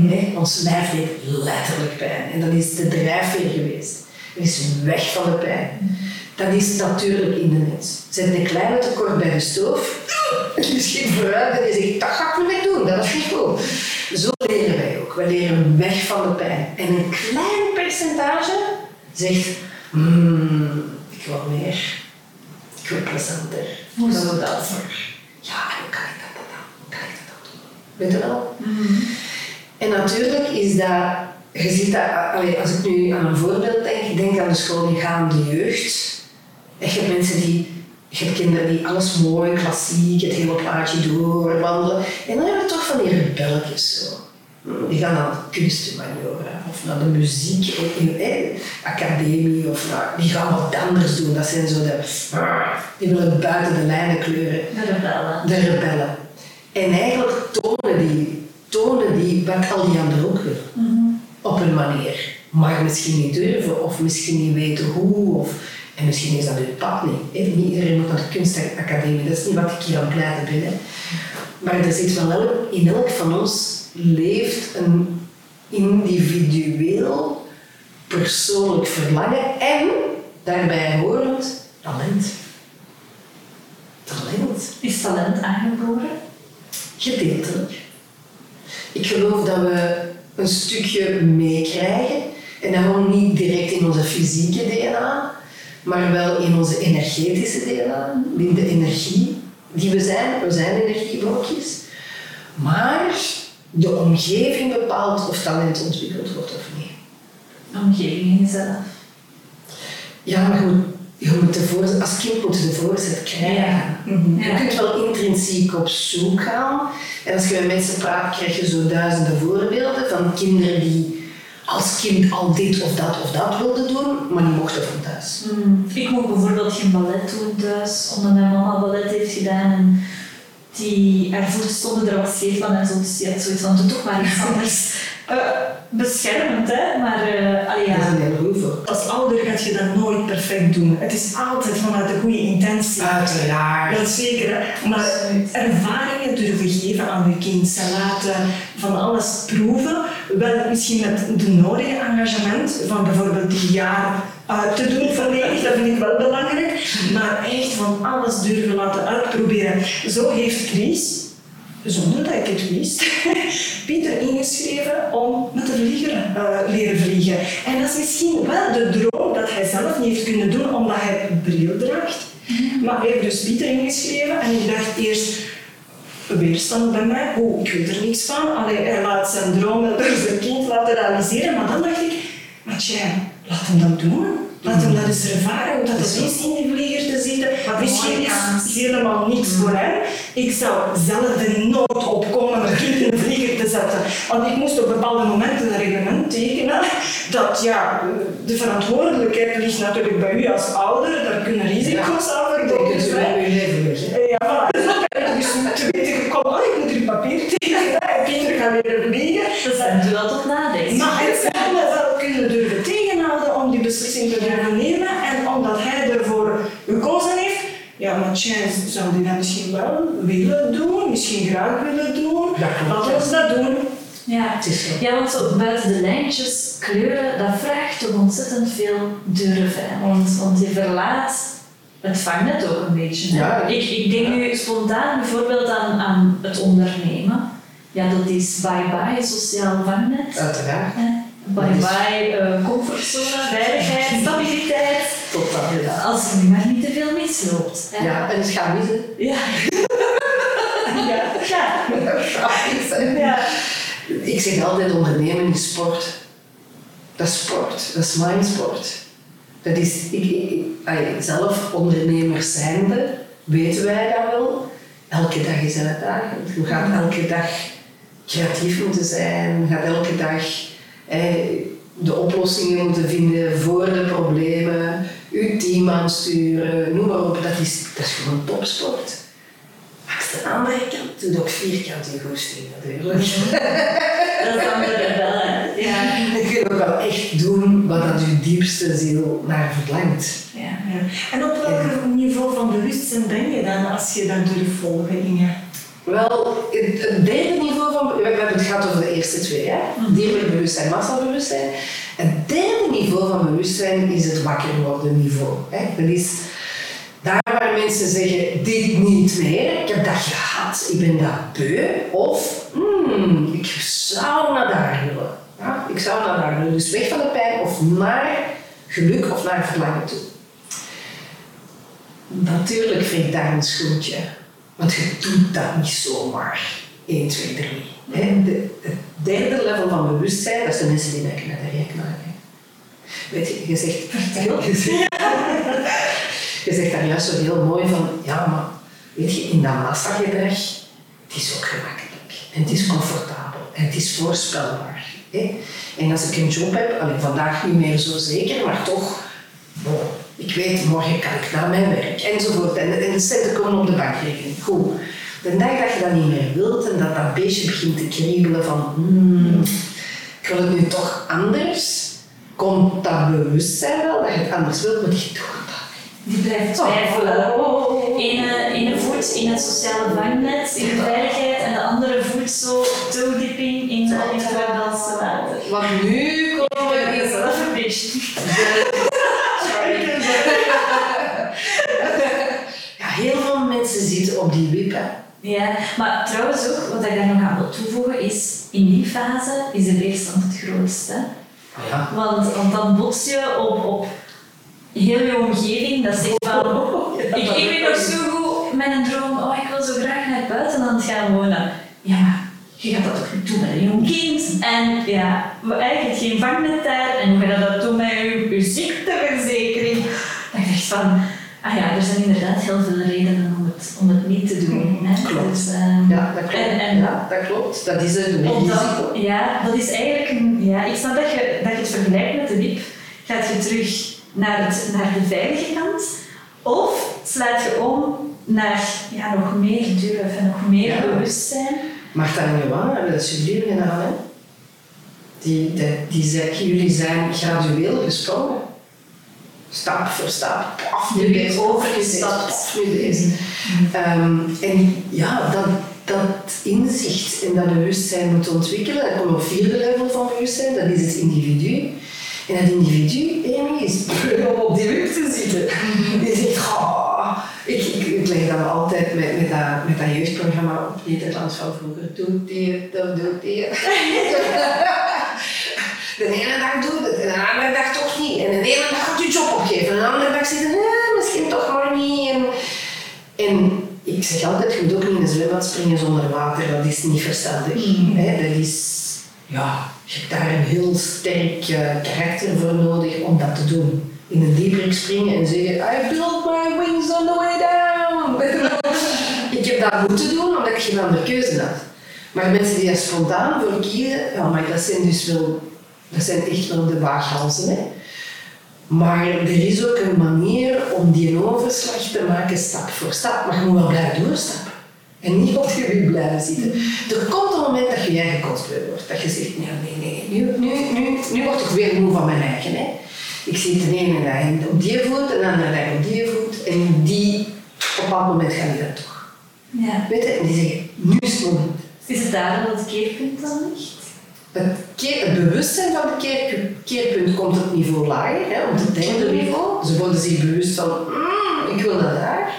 Hè, Ons lijf deed letterlijk pijn. En dat is de drijfveer geweest. Het is weg van de pijn. Dat is natuurlijk in de mens. Zet een kleine tekort bij de stoof, je schiet vooruit en je zegt, dat ga ik niet meer doen, dat is niet goed. Zo leren wij ook. Wij leren weg van de pijn. En een klein percentage zegt, "Hmm, ik wil meer. Wil plezanter. Hoezo wil dat? Ja, en hoe kan ik dat dan? Hoe kan ik dat dan doen? Weet je wel? En natuurlijk is dat, je ziet dat, als ik nu aan een voorbeeld denk, ik denk aan de schoolgaande jeugd. En je hebt mensen die, je hebt kinderen die alles mooi, klassiek, het hele plaatje doorwandelen. En dan hebben we toch van die rebelletjes zo. Die gaan naar de kunstmaniora of naar de muziek in, in, academie of naar, die gaan wat anders doen. Dat zijn zo de, die willen buiten de lijnen kleuren. De rebellen. De rebellen. En eigenlijk tonen die, tonen die wat al die anderen ook willen. Op een manier. Maar misschien niet durven of misschien niet weten hoe. Of, en misschien is dat hun pad niet. hè. Niet iedereen moet naar de kunstacademie. Dat is niet wat ik hier aan het pleiten ben. Hè. Maar er zit wel elk, in elk van ons leeft een individueel persoonlijk verlangen en daarbij horend talent. Talent. Is talent aangeboren? Gedeeltelijk. Ik geloof dat we een stukje meekrijgen. En dat gewoon niet direct in onze fysieke DNA, maar wel in onze energetische DNA, in de energie die we zijn. We zijn energieblokjes. Maar de omgeving bepaalt of talent ontwikkeld wordt of niet. De omgeving in jezelf. Ja, maar goed, je moet de voor, als kind moet je de voorzet krijgen. Mhm. Je kunt wel intrinsiek op zoek gaan. En als je met mensen praat, krijg je zo duizenden voorbeelden van kinderen die als kind al dit of dat of dat wilden doen, maar die mochten van thuis. Mm, Ik mocht bijvoorbeeld geen ballet doen thuis, omdat mijn mama ballet heeft gedaan en die ervoor stonden er wat scheef van en zo, dus die had zoiets van, doe toch maar iets anders. Eh, beschermend, hè, maar uh, allee, Dat is ja. een heel goed voor. Als ouder gaat je dat nooit perfect doen. Het is altijd vanuit de goede intentie. Uiteraard. Dat zeker, hè. maar ervaringen durven geven aan je kind. Ze laten van alles proeven, wel misschien met de nodige engagement van bijvoorbeeld die jaar uit te doen volledig, dat vind ik wel belangrijk, maar echt van alles durven laten uitproberen. Zo heeft Chris, zonder dat ik het wist, Pieter ingeschreven om met de vlieger eh, leren vliegen. En dat is misschien wel de droom dat hij zelf niet heeft kunnen doen omdat hij een bril draagt. Maar hij heeft dus Pieter ingeschreven en ik dacht eerst weerstand bij mij. Oh, ik weet er niks van. Allee, hij laat zijn dromen door zijn kind laten realiseren. Maar dan dacht ik, maar tja, laat hem dat doen. Laat hem dat eens ervaren, hoe dat het is in die vlieger te zitten. Wat Misschien is het helemaal niks voor hem. Ik zou zelf de nood opkomen om een kind in de vlieger te zetten. Want ik moest op bepaalde momenten een reglement tekenen. Dat ja, de verantwoordelijkheid ligt natuurlijk bij u als ouder. Daar kunnen risico's aan Ik denk verbonden dat zijn. wel. Ja, voilà. Dus dan ben ik dus te weten gekomen, oh, ik moet hier papier tekenen en Pieter gaat weer vliegen. Dat zet u wel tot nadenken. Maar hij zou kunnen durven die beslissing te durven nemen en omdat hij ervoor gekozen heeft, ja, maar tja, zou die dat misschien wel willen doen, misschien graag willen doen. Ja, ons dat doen. Ja. Het is zo. Ja, want zo buiten de lijntjes kleuren, dat vraagt toch ontzettend veel durf. Hè? Want, want je verlaat het vangnet ook een beetje. Ja. Ik, ik denk nu spontaan bijvoorbeeld aan, aan het ondernemen. Ja, dat is bye-bye sociaal vangnet. Uiteraard. Bye-bye eh, comfortzone, veiligheid, stabiliteit. Totaal. Ja. Als er nu maar niet te veel misloopt. Hè? ja, en het gaat mis. Ja. ja. ja. Ik zeg altijd, ondernemen is sport. Dat is sport, dat is mindsport. Dat is, ik, ik, allee, zelf ondernemers zijnde, weten wij dat wel. Elke dag is een uitdaging. Je gaat elke dag creatief moeten zijn, je gaat elke dag de oplossingen moeten vinden voor de problemen, je team aansturen, noem maar op. Dat is, dat is gewoon topsport. Aan de andere kant doe je ook vierkant in goesting natuurlijk. Dat de rebellen. Ja. Je kunt ook wel echt doen wat dat je diepste ziel naar verlangt. Ja. Ja. En op welk niveau van bewustzijn ben je dan als je dat durft volgen, Inge? Wel, het derde niveau van... We hebben het gehad over de eerste twee, hè? Dierlijk bewustzijn, massabewustzijn. Het derde niveau van bewustzijn is het wakker worden niveau. Hè? Dat is daar waar mensen zeggen, dit niet meer, ik heb dat gehad, ik ben dat beu. Of, hmm, ik zou naar daar willen. Ja? Ik zou naar daar willen. Dus weg van de pijn of naar geluk of naar verlangen toe. Natuurlijk vind daar een schoentje. Want je doet dat niet zomaar. 1, 2, 3. Hè? De, het derde level van bewustzijn, dat is de mensen die werken met de rekenaar. Weet je, je zegt, je zegt, je zegt daar juist zo heel mooi van, ja, maar weet je, in dat massagedrag, het is ook gemakkelijk. En het is comfortabel. En het is voorspelbaar. Hè? En als ik een job heb, allee, vandaag niet meer zo zeker, maar toch, bon, ik weet, morgen kan ik naar mijn werk, enzovoort. En, en de centen komen op de bankrekening. Goed. De dag dat je dat niet meer wilt en dat dat beestje begint te kriebelen van, hmm, ik wil het nu toch anders, komt dat bewustzijn wel dat je het anders wilt, maar je doet dat. Die blijft twijfelen. Ene, ene voet in het sociale vangnet, in de veiligheid, en de andere voet zo toe-dipping in, in het Rotterdamse water. Want nu komen we in Dat is een beetje. Ja, heel veel mensen zitten op die wip. hè. Ja, maar trouwens ook, wat ik daar nog aan wil toevoegen, is in die fase is de weerstand het grootste. Ja. Want, want dan bots je op, op heel je omgeving, dat zegt van... Ik, ik weet nog zo goed mijn droom, oh ik wil zo graag naar het buitenland gaan wonen. Ja, maar je gaat dat toch niet doen met een jong kind? En ja, eigenlijk geen vangnet daar. En hoe ga je dat doen met je, je ziekteverzekering? Dan dacht ik, van, ah ja, er zijn inderdaad heel veel redenen om het, om het niet te doen. Hè? Klopt. Dus, ehm, Ja, dat klopt. En, en ja, dat klopt. Dat is Omdat, risico. ja, dat is eigenlijk een, ja, ik snap dat je, dat je het vergelijkt met de WIP. Gaat je terug naar, het, naar de veilige kant of slaat je om naar ja, nog meer durf en nog meer Ja. bewustzijn? Marta en Johan hebben dat studie gedaan. Hè? Die, die, die jullie zijn gradueel gesprongen. Stap voor stap. Nu Nu deze, overgestapt. paf, nu deze. Ehm, en ja, dat, dat inzicht en dat bewustzijn moet ontwikkelen. Dat komt op vierde level van bewustzijn, dat is het individu. En dat individu, Amy, is beu om op die wip te zitten. Die zegt, "Ah." ik, ik, ik leg dan altijd met, met, dat, met dat jeugdprogramma op Nederlands van vroeger. Doet die, dat doet die. De ene dag doet het, en de andere dag toch niet. En de ene dag gaat je job opgeven, en de andere dag zit je, misschien toch maar niet. En, en ik zeg altijd, je moet ook niet in een zwembad springen zonder water, dat is niet verstandig. Hè, dat is, ja, je hebt daar een heel sterk eh, karakter voor nodig om dat te doen. In een dieperik springen en zeggen, I built my wings on the way down. ik heb dat moeten doen omdat ik geen andere keuze had. Maar mensen die daar spontaan voor kiezen, ja, maar dat zijn dus wel, dat zijn echt wel de waaghalzen. Hè. Maar er is ook een manier om die overslag te maken stap voor stap. Maar je moet wel blijven doorstappen. En niet op je wiel blijven zitten. Er komt een moment dat je je eigen wordt. Dat je zegt, nee, nee, nee, nu, nu, nu, nu word ik weer moe van mijn eigen. Hè. Ik zit de ene dag op die voet, de andere dag op die voet. En die, op een bepaald moment gaan die dat toch. Ja. Weet je, en die zeggen, nu is het moment. Is het daar dat het keerpunt dan ligt? Het, keer, het bewustzijn van het keer, keerpunt komt op niveau lager, hè, op het derde niveau. Ze worden zich bewust van, "Mm, ik wil naar daar.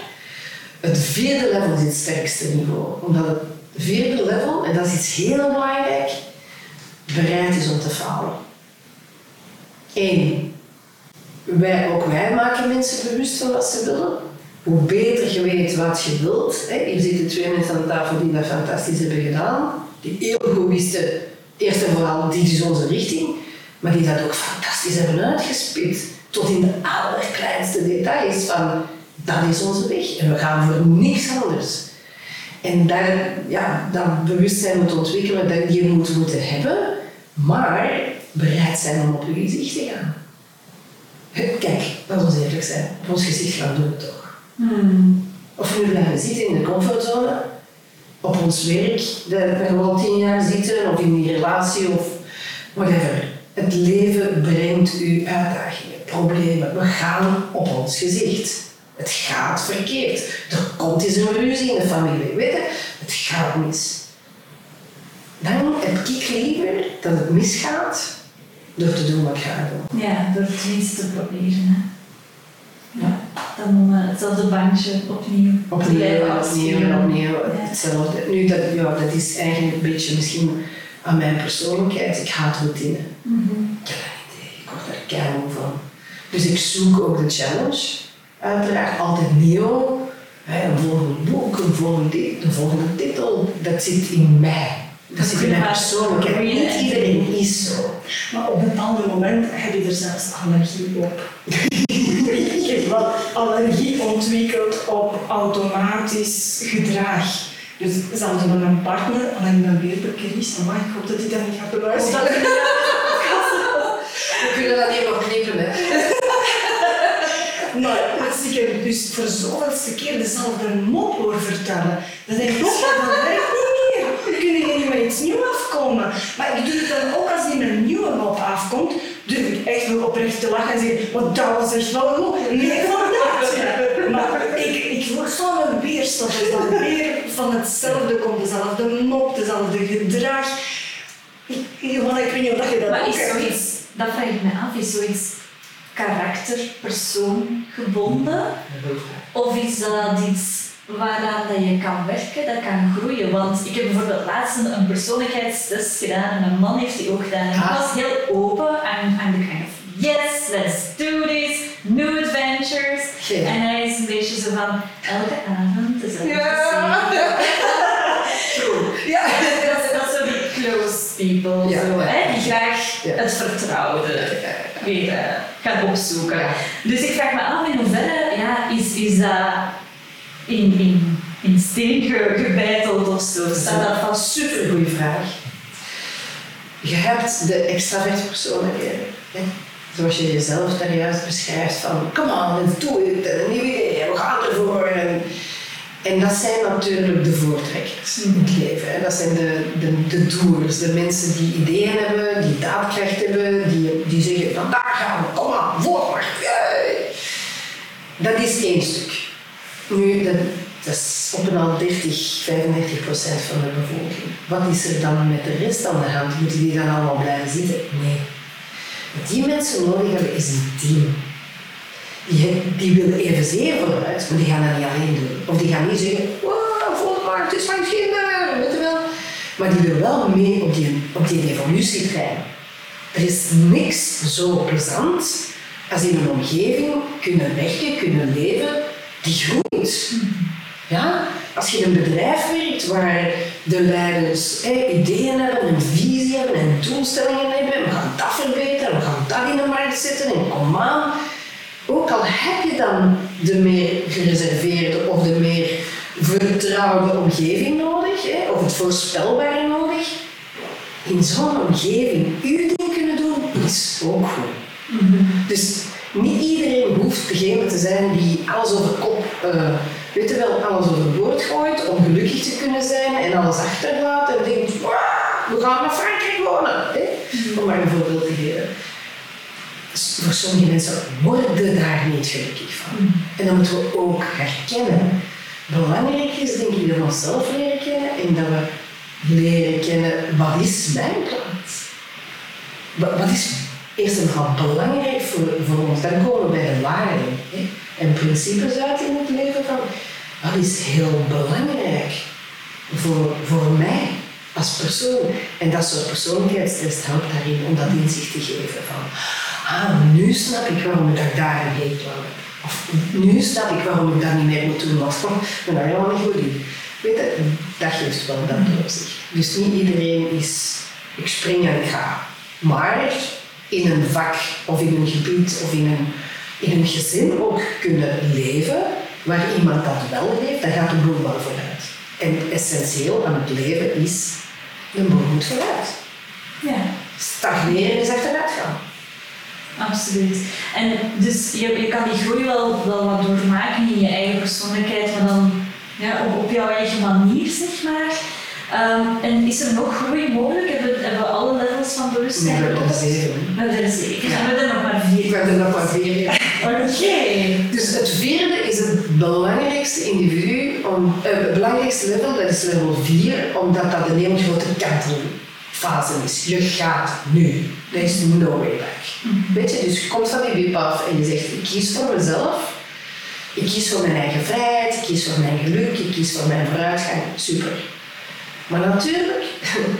Het vierde level is het sterkste niveau. Omdat het vierde level, en dat is iets heel belangrijk, bereid is om te falen. Eén, wij, ook wij maken mensen bewust van wat ze willen. Hoe beter je weet wat je wilt. Hè. Hier zitten twee mensen aan tafel die dat fantastisch hebben gedaan. Die heel goed wisten, eerst en vooral, dit is onze richting. Maar die dat ook fantastisch hebben uitgespit. Tot in de allerkleinste details van, dat is onze weg. En we gaan voor niks anders. En daar, ja, dat bewustzijn moet ontwikkelen, dat je moet moeten hebben. Maar bereid zijn om op je gezicht te gaan. Kijk, laten we eerlijk zijn. Op ons gezicht gaan doen we toch. Hmm. Of we blijven zitten in de comfortzone, op ons werk, dat we gewoon tien jaar zitten, of in die relatie, of whatever. Het leven brengt u uitdagingen, problemen. We gaan op ons gezicht. Het gaat verkeerd. Er komt eens een ruzie in de familie, weet je? Het gaat mis. Dan heb ik liever dat het misgaat door te doen wat ik ga doen. Ja, door het minst te proberen. Hè. Dan eh, hetzelfde bankje opnieuw Opnieuw opnieuw opnieuw hetzelfde. Nu, dat, ja, dat is eigenlijk een beetje misschien aan mijn persoonlijkheid. Ik haat routine. Mhm. Ik heb dat niet tegen. Ik word daar keihard van. Dus ik zoek ook de challenge. Uiteraard altijd nieuw. Hè, een volgend boek, een dit, een volgende titel. Dat zit in mij. Dat in mijn persoonlijkheid. Niet iedereen is zo. Maar op een ander moment heb je er zelfs allergie op. ik heb wel allergie ontwikkeld op automatisch gedrag. Dus zelfs met mijn partner, alleen ben weer bekriest, maar ik hoop dat hij dat niet gaat beluisteren. We kunnen dat niet meer knippen, hè. Maar als ik hem dus voor zoveelste keer dezelfde mop hoor vertellen, dan denk ik, dat werkt iets nieuws afkomen. Maar ik doe het dan ook als met een nieuwe mop afkomt, durf ik echt wel oprecht te lachen en zeggen, want dat was echt wel goed. Nee, vandaag. Maar ik, ik word zo'n weerstand dat weer van hetzelfde komt, dezelfde mop, dezelfde gedrag. Ik, Johanna, ik weet niet of je dat Maar ook is hebt. zoiets, dat vraag ik me af, is zoiets karakter, persoon gebonden? Of is dat iets waaraan dat je kan werken, dat kan groeien? Want ik heb bijvoorbeeld laatst een, persoonlijkheidstest gedaan en mijn man heeft die ook gedaan. En ik Ah. was heel open en I'm the kind of, yes, let's do this, new adventures. En hij is een beetje zo van, elke avond is het Ja. Ja. dat, is zo die close people, Ja, zo, hè, die graag Ja. het vertrouwde. weer eh, gaan opzoeken. Dus ik vraag me af in hoeverre ja, is, is dat in, in, in steen ge- gebeiteld of zo? Staat dat vast? Super goede vraag. Je hebt de extraverte persoonlijkheden. Hè? Zoals je jezelf daar juist beschrijft van come on, doe het, een nieuw idee, we gaan ervoor. En, en dat zijn natuurlijk de voortrekkers in het leven. Hè? Dat zijn de, de, de doers, de mensen die ideeën hebben, die daadkracht hebben, die, die zeggen vandaag gaan we, kom aan, voorwaarts. Yay! Dat is één stuk. Nu, dat, is op en al 30, 35 procent van de bevolking. Wat is er dan met de rest aan de hand? Moeten die dan allemaal blijven zitten? Nee. Wat die mensen nodig hebben is een team. Die, die willen evenzeer vooruit, maar die gaan dat niet alleen doen. Of die gaan niet zeggen, wow, maand, het is mijn kinder, weet je wel. Maar die willen wel mee op die, op die. Er is niks zo plezant als in een omgeving kunnen werken, kunnen leven, die groeit. Ja? Als je in een bedrijf werkt waar de leiders eh, ideeën hebben, een visie hebben en doelstellingen hebben, we gaan dat verbeteren, we gaan dat in de markt zetten en kom aan. Ook al heb je dan de meer gereserveerde of de meer vertrouwde omgeving nodig, hè, of het voorspelbare nodig, in zo'n omgeving uw ding kunnen doen, is ook goed. Dus niet iedereen hoeft degene te zijn die alles over kop, eh, weet je wel, alles overboord gooit om gelukkig te kunnen zijn en alles achterlaat en denkt, "Wauw, we gaan naar Frankrijk wonen. Hè? Om maar een voorbeeld te geven. Dus voor sommige mensen worden daar niet gelukkig van. En dat moeten we ook herkennen. Belangrijk is denk ik dat we onszelf leren kennen en dat we leren kennen wat is mijn plaats. Wat, wat is eerst en vooral belangrijk voor, voor ons? Dan komen we bij de waarden hè? en principes uit in het leven van wat is heel belangrijk voor, voor mij als persoon. En dat soort persoonlijkheidstest helpt daarin om dat inzicht te geven van ah, nu snap ik waarom ik daar een hekel aan heb. Of nu snap ik waarom ik dat niet meer moet doen, want ik ben daar helemaal niet goed in. Weet je, dat geeft wel dat op zich. Dus niet iedereen is, ik spring en ik ga. Maar in een vak of in een gebied of in een, in een gezin ook kunnen leven waar iemand dat wel heeft, dan gaat de boel wel vooruit. En essentieel aan het leven is, de boel moet vooruit. Ja. Stagneren is achteruit gaan. Absoluut. En dus je, je kan die groei wel, wel wat doormaken in je eigen persoonlijkheid, maar dan ja, op, op jouw eigen manier, zeg maar. Ehm, en is er nog groei mogelijk? Hebben, hebben we alle levels van bewustzijn? Nee, we hebben er zeven. We hebben er zeven. Ja. En we hebben er nog maar vier. heb er nog maar vier. Oké. Dus het vierde is het belangrijkste individu, om, eh, het belangrijkste level, dat is level 4, omdat dat een heel grote kantelfase is. Je gaat nu. Er is no way back. Weet je, dus je komt van die wip af en je zegt, ik kies voor mezelf, ik kies voor mijn eigen vrijheid, ik kies voor mijn geluk, ik kies voor mijn vooruitgang. Super. Maar natuurlijk,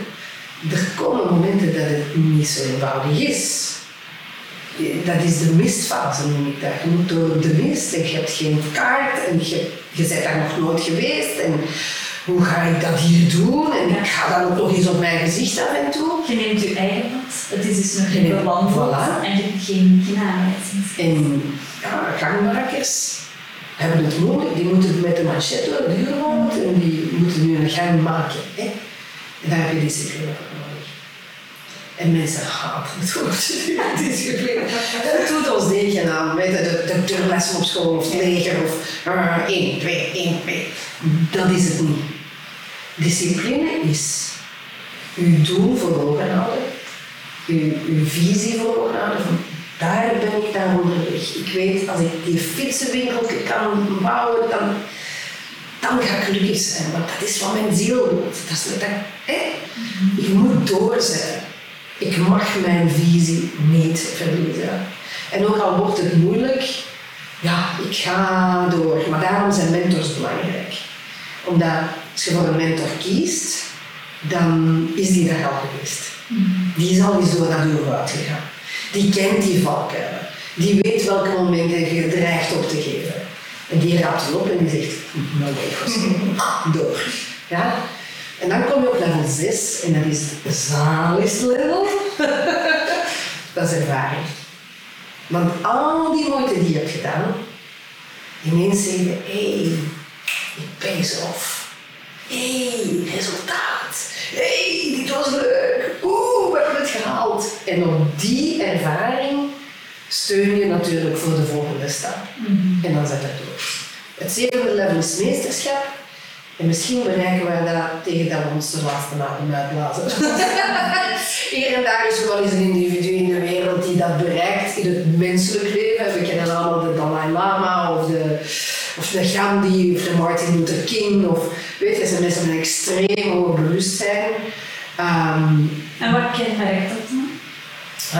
er komen momenten dat het niet zo eenvoudig is. Dat is de mistfase, noem ik dat. Je moet door de mist en je hebt geen kaart en je, je bent daar nog nooit geweest. En hoe ga ik dat hier doen? En ik ga dan ook nog eens op mijn gezicht af en toe. Je neemt je eigen pad. Het is dus nog geen bewandeld voilà. en je hebt geen, geen aanwijzing. En ja, gangmakers hebben het moeilijk. Die moeten met een machette de deur lopen en die moeten nu een gang maken. Hè? En daar heb je discipline voor nodig. En mensen haten het woord discipline. Dat doet ons degen aan. Je, de, de op school of het leger of uh, 1, 2, 1, 2. Dat is het niet. Discipline is uw doel voor ogen houden, uw, uw visie voor ogen houden. Daar ben ik naar onderweg. Ik weet, als ik die fietsenwinkel kan bouwen, dan, dan ga ik gelukkig zijn. Want dat is wat mijn ziel wil. Dat is, dat, hè? Ik moet doorzetten. Ik mag mijn visie niet verliezen. En ook al wordt het moeilijk, ja, ik ga door. Maar daarom zijn mentors belangrijk. Omdat als je voor een mentor kiest, dan is die daar al geweest. Die is al eens door dat uur uitgegaan. Die kent die valkuilen. Die weet welke momenten je dreigt op te geven. En die raapt het op en die zegt, nou way, door. Ja? En dan kom je op level 6 en dat is het zaligste level. dat is ervaring. Want al die moeite die je hebt gedaan, ineens zeg je, hé, hey, pays off. Hé, hey, resultaat. Hé, hey, dit was leuk. Oeh, gehaald. En op die ervaring steun je natuurlijk voor de volgende stap. En dan zet het door. Het zevende level is meesterschap. En misschien bereiken we dat tegen dat we ons de laatste adem uitblazen. Hier en daar is er wel eens een individu in de wereld die dat bereikt in het menselijk leven. We kennen allemaal de Dalai Lama of de, of de Gandhi of de Martin Luther King. Of, weet je, zijn mensen met een extreem hoog bewustzijn. Um, en wat kenmerkt dat dan?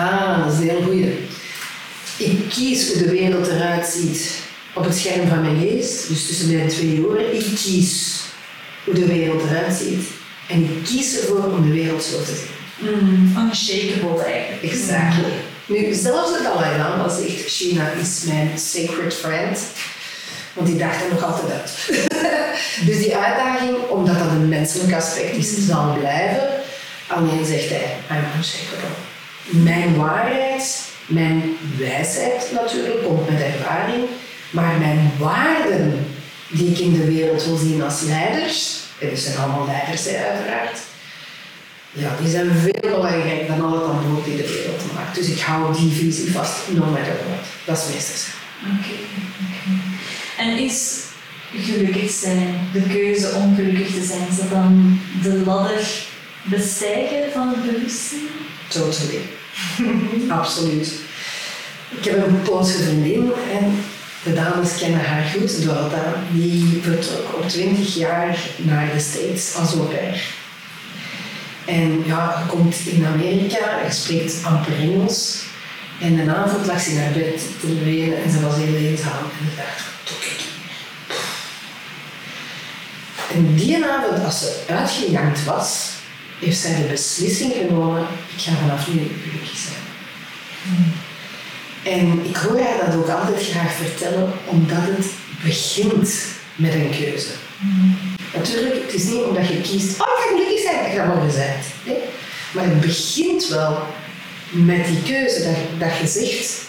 Ah, dat is een heel goeie. Ik kies hoe de wereld eruit ziet op het scherm van mijn geest, dus tussen mijn twee oren. Ik kies hoe de wereld eruit ziet. En ik kies ervoor om de wereld zo te zien. Mm, unshakable eigenlijk. Exactly. Nu, zelfs de Dalai Lama zegt, China is mijn sacred friend. Want die dacht er nog altijd uit. dus die uitdaging, omdat dat een menselijk aspect is, zal blijven. Alleen zegt hij, I'm unshakable. Mijn waarheid, mijn wijsheid natuurlijk, komt met ervaring. Maar mijn waarden die ik in de wereld wil zien als leiders, en er zijn allemaal leiders uiteraard, ja, die zijn veel belangrijker dan al het antwoord die de wereld maakt. Dus ik hou die visie vast, no matter what. Dat is meestal Oké, okay. En is gelukkig zijn, de keuze om gelukkig te zijn, is dat dan de ladder bestijgen van het bewustzijn? Totally. Absoluut. Ik heb een Poolse vriendin en de dames kennen haar goed, Dorota. Die vertrok op 20 jaar naar de States als au pair. En ja, je komt in Amerika, je spreekt amper Engels. En een avond lag ze in haar bed te wenen en ze was heel eenzaam. En ik dacht? En die avond, als ze uitgejankt was, heeft zij de beslissing genomen, ik ga vanaf nu gelukkig zijn. Hmm. En ik hoor haar dat ook altijd graag vertellen, omdat het begint met een keuze. Mm. Natuurlijk, het is niet omdat je kiest, oh ik ga gelukkig zijn, dat je dat morgen bent. Nee? Maar het begint wel met die keuze dat, dat je zegt,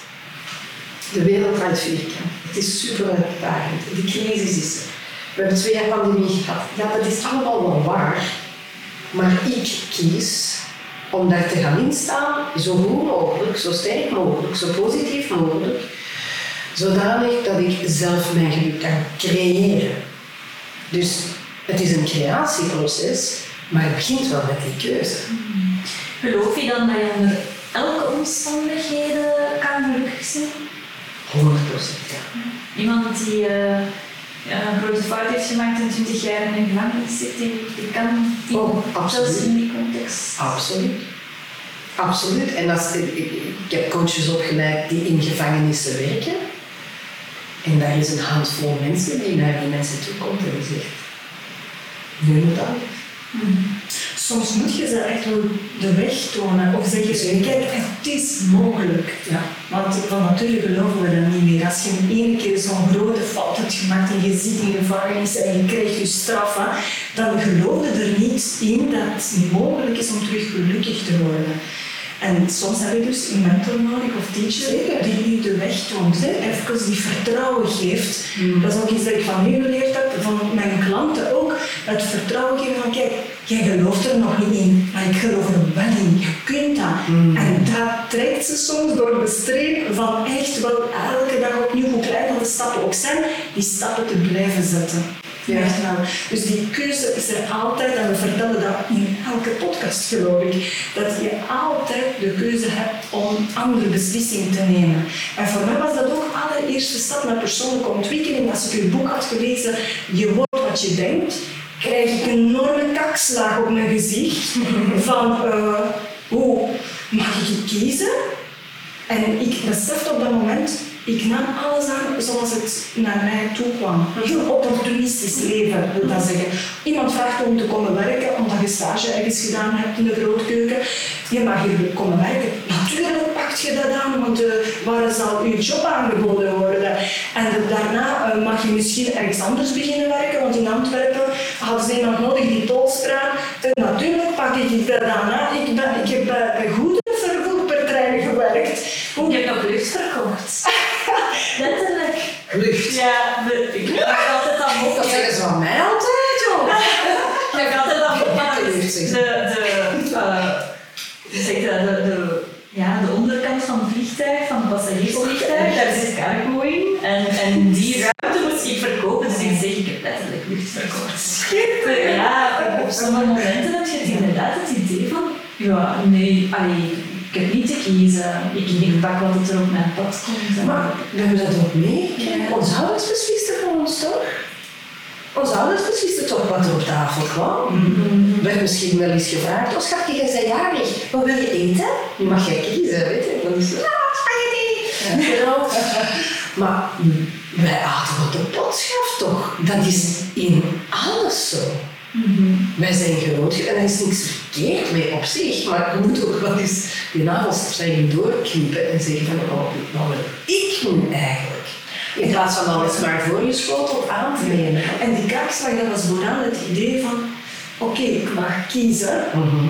de wereld draait vierkant. Het is super uitdagend. De crisis is er. We hebben twee jaar pandemie gehad. Ja, dat is allemaal wel waar. Maar ik kies om daar te gaan instaan, zo goed mogelijk, zo sterk mogelijk, zo positief mogelijk, zodanig dat ik zelf mijn geluk kan creëren. Dus het is een creatieproces, maar het begint wel met die keuze. Geloof je dan dat je onder elke omstandigheden kan gelukkig zijn? 100% ja. Iemand die uh, een grote fout heeft gemaakt en 20 jaar in een gevangenis zit, die, die kan die, oh, zelfs in die context. Absoluut. Absoluut. En als, ik, ik, heb coaches opgeleid die in gevangenissen werken. En daar is een handvol mensen die naar die mensen toe komt en die zegt, nu moet dat. Mm. Soms moet je ze echt wel de weg tonen. Of zeggen ze, kijk, het is mogelijk. Ja. Want van nature geloven we dat niet meer. Als je een ene keer zo'n grote fout hebt gemaakt en je zit in gevangenis en je krijgt je straf, dan geloof je er niet in dat het mogelijk is om terug gelukkig te worden. En soms heb je dus een mentor nodig of teacher die je de weg toont, hè? even die vertrouwen geeft. Mm. Dat is ook iets dat ik van u geleerd heb, van mijn klanten ook. Het vertrouwen geven van kijk, jij gelooft er nog niet in, maar ik geloof er wel in, je kunt dat. Mm. En dat trekt ze soms door de streep van echt wel elke dag opnieuw, hoe klein de stappen ook zijn, die stappen te blijven zetten. Ja. Dus die keuze is er altijd, en we vertellen dat in elke podcast geloof ik, dat je altijd de keuze hebt om andere beslissingen te nemen. En voor mij was dat ook de allereerste stap naar persoonlijke ontwikkeling. Als ik uw boek had gelezen, Je wordt wat je denkt, krijg ik een enorme kakslag op mijn gezicht van uh, hoe mag ik kiezen? En ik besefte op dat moment, ik nam alles aan zoals het naar mij toe kwam. Heel opportunistisch leven, wil dat zeggen. Iemand vraagt om te komen werken, omdat je stage ergens gedaan hebt in de grootkeuken. Je mag hier komen werken. Natuurlijk pakt je dat aan, want uh, waar zal je job aangeboden worden? En daarna uh, mag je misschien ergens anders beginnen werken, want in Antwerpen hadden ze iemand nodig die tolspraak. En natuurlijk pak ik dat aan. Ik, ben, ik heb bij goede vervoerpartijen gewerkt. Ik heb nog lucht verkocht. Ja, de, ik heb altijd aan op. Dat zeggen ze van mij altijd, joh. Ik heb altijd aan op. Ja, De, de, eh, hoe zeg je dat? de, de, ja, de onderkant van het vliegtuig, van het passagiersvliegtuig, daar zit cargo in. En, en die ruimte moest ik verkopen, dus ik zeg, ik heb letterlijk lucht verkocht. Ja, op sommige momenten heb je het inderdaad het idee van, ja, nee, allee, ik heb niet te kiezen. Ik, ik pak wat het er op mijn pad komt. Maar we hebben dat ook. Ja. Onze ouders beslisten voor ons toch? Onze ouders beslisten toch wat er op tafel kwam. Mhm. werd misschien wel eens gevraagd, oh schatje, jij bent jarig, wat wil je eten? Nu mag jij kiezen, weet je. Dan is het, ah, spaghetti. Genau. Maar wij aten wat de gaf toch? Dat is in alles zo. Mhm. Wij zijn groot en er is niks verkeerd mee op zich, maar je moet ook wel eens je navelstreng doorknippen en zeggen van, oh, wat wil ik nu eigenlijk? In plaats van alles maar voor je schotel aan te nemen. En die kaakslag, dat was vooral het idee van, oké, ik mag kiezen Mhm.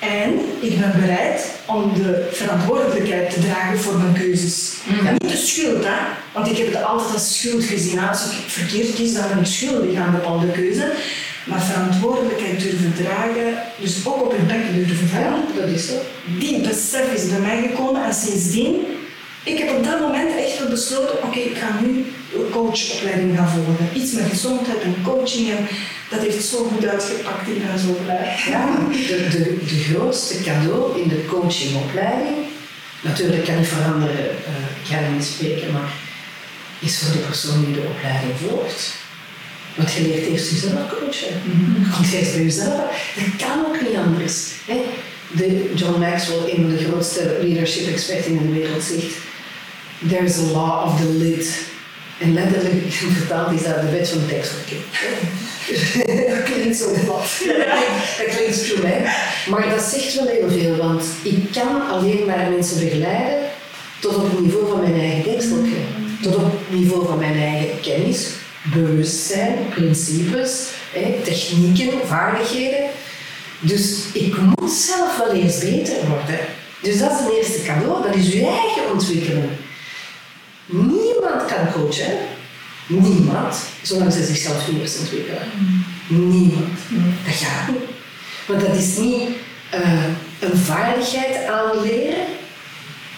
en ik ben bereid om de verantwoordelijkheid te dragen voor mijn keuzes. En niet de schuld, hè? want ik heb het altijd als schuld gezien. Als ik verkeerd kies, dan ben ik schuldig aan bepaalde keuze. Maar verantwoordelijkheid durven dragen, dus ook op je bek durven Ja, gaan, dat is zo. die besef is bij mij gekomen en sindsdien, ik heb op dat moment echt wel besloten, oké, ik ga nu een coachopleiding gaan volgen. Iets met gezondheid en coaching en dat heeft zo goed uitgepakt, ik ben zo blij. Ja, de, de, de grootste cadeau in de coachingopleiding, natuurlijk kan niet veranderen, eh ik ga er niet spreken, maar is voor de persoon die de opleiding volgt. Want je leert eerst jezelf coachen. Je komt eerst bij jezelf. Dat kan ook niet anders. De John Maxwell, een van de grootste leadership experts in de wereld, zegt: There's a law of the lid. En letterlijk vertaald is dat de wet van de tekstverkeer. dat klinkt zo plat. dat klinkt stoer, hè? Maar dat zegt wel heel veel, want ik kan alleen maar mensen begeleiden tot op het niveau van mijn eigen denkseltje. Tot op het niveau van mijn eigen kennis, bewustzijn, principes, technieken, vaardigheden. Dus ik moet zelf wel eens beter worden. Dus dat is het eerste cadeau, dat is je eigen ontwikkelen. Niemand kan coachen. Niemand, zolang ze zichzelf niet ontwikkelen. Niemand. Dat gaat niet. Want dat is niet eh, een vaardigheid aanleren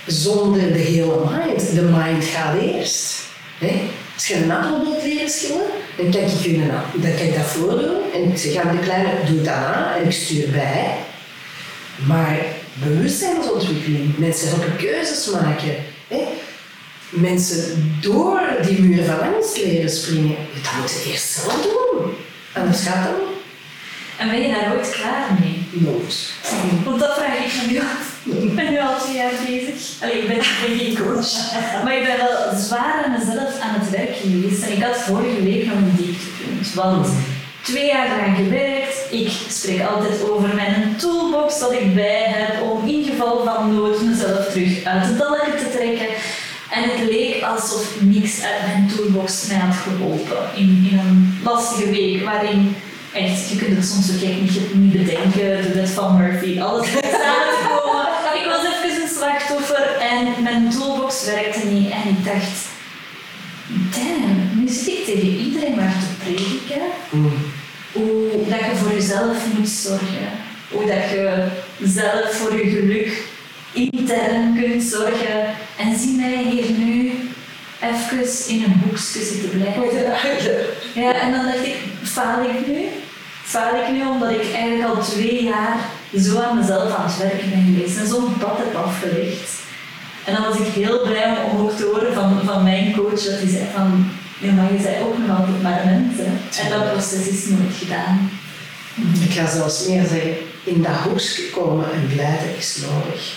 zonder de hele mind. De mind gaat eerst. Hè? Als je een appel wilt leren schillen, dan kan ik, je een, appel- dan kan ik dat voordoen en ik zeg aan de kleine, doe dan aan en ik stuur bij. Maar bewustzijnsontwikkeling, mensen helpen keuzes maken. Hè? Mensen door die muur van angst leren springen, dat moeten ze eerst zelf doen. Anders gaat dat niet. En ben je daar ooit klaar mee? Nooit. Want dat vraag ik nu af. Ik ben nu al twee jaar bezig. Allee, ik ben, geen coach. Maar ik ben wel zwaar aan mezelf aan het werk geweest. En ik had vorige week nog een dieptepunt. Want twee jaar eraan gewerkt. Ik spreek altijd over mijn toolbox dat ik bij heb om in geval van nood mezelf terug uit de dalken te trekken. En het leek alsof niks uit mijn toolbox mij had geholpen. In, in een lastige week waarin echt, je kunt het soms ook echt niet, niet bedenken, de wet van Murphy, alles is samengekomen. Slachtoffer en mijn toolbox werkte niet. En ik dacht, damn, nu zit ik tegen iedereen maar te prediken hoe dat je voor jezelf moet zorgen. Hoe dat je zelf voor je geluk intern kunt zorgen. En zie mij hier nu even in een hoekje zitten blijven. Ja, en dan dacht ik, faal ik nu? Faal ik nu omdat ik eigenlijk al twee jaar zo aan mezelf aan het werken ben geweest en zo'n pad heb afgelegd. En dan was ik heel blij om, ook te horen van, van mijn coach dat hij zei van, ja, maar je zei ook nog altijd maar een mens. Hè. En dat proces is nooit gedaan. Ik ga zelfs meer zeggen, in dat hoekje komen en blijven is nodig.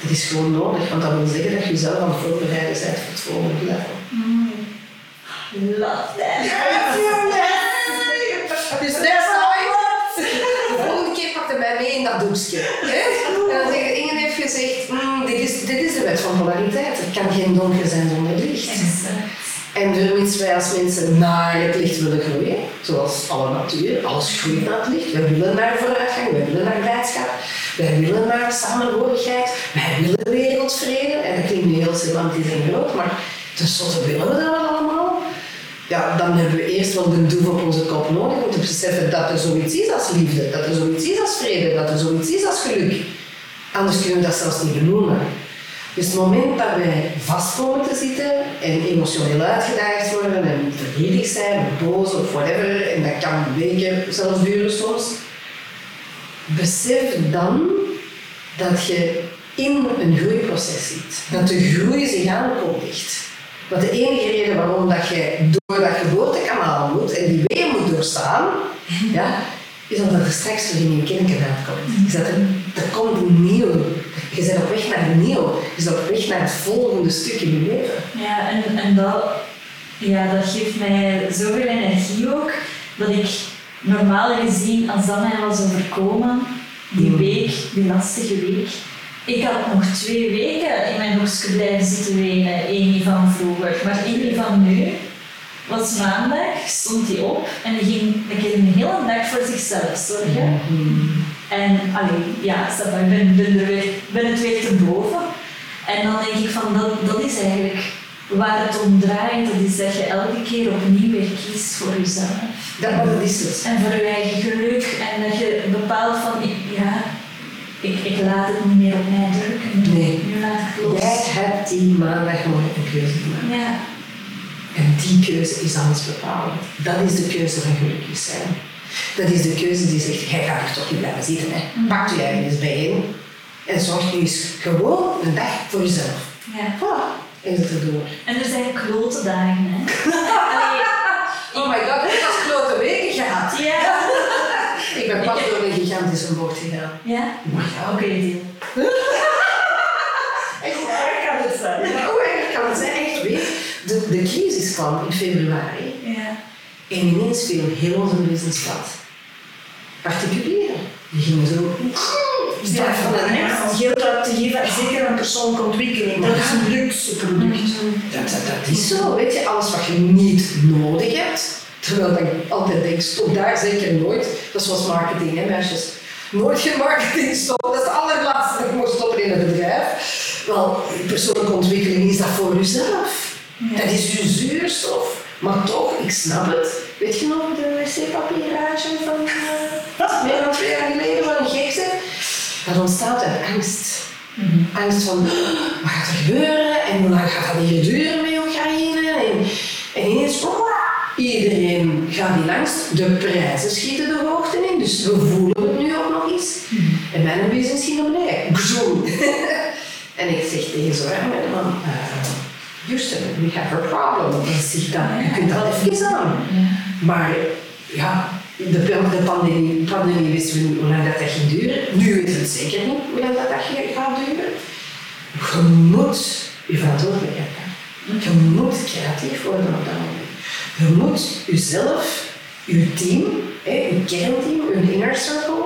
Het is gewoon nodig, want dat wil zeggen dat je jezelf aan het voorbereiden bent voor het volgende level. Love that. That's how I De volgende keer pak je mij mee in dat doekje. hè? En dan zeggen Inge heeft gezegd, "Mm, dit, is, dit is de wet van polariteit. Er kan geen donker zijn zonder licht. Exact. En vermits wij als mensen naar het licht willen groeien, zoals alle natuur, alles groeit naar het licht, we willen naar vooruitgang, we willen naar blijdschap, Wij willen naar samenhorigheid. Wij willen wereldvrede. En dat klinkt nu heel semantisch en groot, maar tenslotte willen we dat wel allemaal. Ja, dan hebben we eerst wel de doel op onze kop nodig om te beseffen dat er zoiets is als liefde, dat er zoiets is als vrede, dat er zoiets is als geluk. Anders kunnen we dat zelfs niet benoemen. Dus het moment dat wij vast komen te zitten en emotioneel uitgedaagd worden en verdrietig zijn of boos of whatever, en dat kan weken zelfs duren soms, besef dan dat je in een groeiproces zit. Dat de groei zich aankondigt. Want de enige reden waarom dat je door dat geboortekanaal moet en die weer moet doorstaan, ja, is omdat er straks weer in je kinderken uitkomt. Is dat er, er komt nieuw. Je bent op weg naar nieuw. Je bent op weg naar het volgende stuk in je leven. Ja, en, en dat, ja, dat geeft mij zoveel energie ook, dat ik normaal gezien, als dat mij was overkomen, die Mm. week, die lastige week, ik had nog twee weken in mijn hoekje blijven zitten wenen, één van vroeger. Maar één van nu was maandag, stond hij op en die ging een keer een hele dag voor zichzelf zorgen. En alleen, ja, ik ben, ben, er weer, ben het weer te boven. En dan denk ik van, dat, dat is eigenlijk waar het om draait. Dat is dat je elke keer opnieuw weer kiest voor jezelf. Dat, dat is het. En voor je eigen geluk. En dat je bepaalt van, ja, ik, ik laat het niet meer op mij drukken. Nee. Nu laat ik het los. Jij hebt die maandag gewoon een keuze gemaakt. Ja. En die keuze is alles bepalend. Dat is de keuze van gelukkig zijn. Dat is de keuze die zegt, jij gaat er toch niet blijven zitten. Hè. Pak je ergens bijeen en zorg nu eens gewoon een dag voor jezelf. ja. Voilà. En zit er door. En er zijn klote dagen, hè. Allee, Oh my god, ik heb klote weken gehad. ja. Ik ben pas door een gigantische bocht gegaan. Ja? Maar ja, Oké, deel. Echt waar kan het zijn. Ja, hoe erg kan het zijn? Echt, weet de, de crisis kwam in februari. Ja. En ineens viel heel onze business plat. Particulieren. Die gingen zo... Ja, van de om geld uit te geven, zeker aan persoonlijke ontwikkeling, dat is een luxe product. Dat, dat, dat is zo, weet je, alles wat je niet nodig hebt. Terwijl ik altijd denk, stop daar zeker nooit. Dat is zoals marketing, hè meisjes. Nooit geen marketing stoppen, dat is het allerlaatste dat je moet stoppen in een bedrijf. Wel, persoonlijke ontwikkeling is dat voor jezelf. Dat is je zuurstof. Maar toch, ik snap het. Weet je nog de wc-papierraadje van uh, meer dan twee jaar geleden, van een? Dat ontstaat uit angst. Angst van, wat gaat er gebeuren en hoe lang gaat dat hier duren met Oekraïne? En, en ineens, iedereen gaat in angst. De prijzen schieten de hoogte in, dus we voelen het nu ook nog eens. En mijn business ging naar beneden. Gzoen. en ik zeg tegen zo'n man, uh, Houston, we have a problem. En zeg dan, je kunt wel even aan. Maar ja, de, de pandemie, pandemie wisten we niet hoe lang dat, dat ging duren. Nu weten we het zeker niet hoe lang dat, dat gaat duren. Je moet je verantwoordelijkheid. Je moet creatief worden op dat moment. Je moet jezelf, je team, hè, je kernteam, je inner circle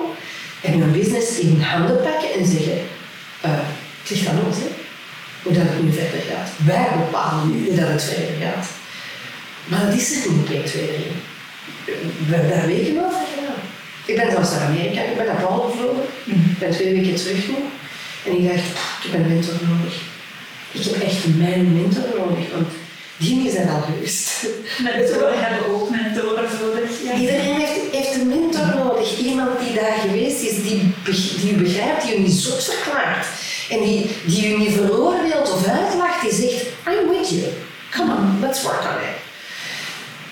en je business in handen pakken en zeggen, uh, het ligt aan ons, hè, hoe dat het nu verder gaat. Wij bepalen nu hoe dat het verder gaat. Maar dat is er niet 1, 2, 3. We hebben daar weken over gedaan. Ik ben zelfs naar Amerika, ik ben naar Paul gevlogen. Ik ben twee weken terug nu. En ik dacht, ik heb een mentor nodig. Ik heb echt mijn mentor nodig, want die er al geweest. Mentoren hebben ook mentoren nodig. Ja. Iedereen heeft, heeft een mentor nodig. Iemand die daar geweest is, die, die u begrijpt, die u niet zot verklaart. En die, die u niet veroordeelt of uitlacht, die zegt, I'm with you. Come on, let's work on it.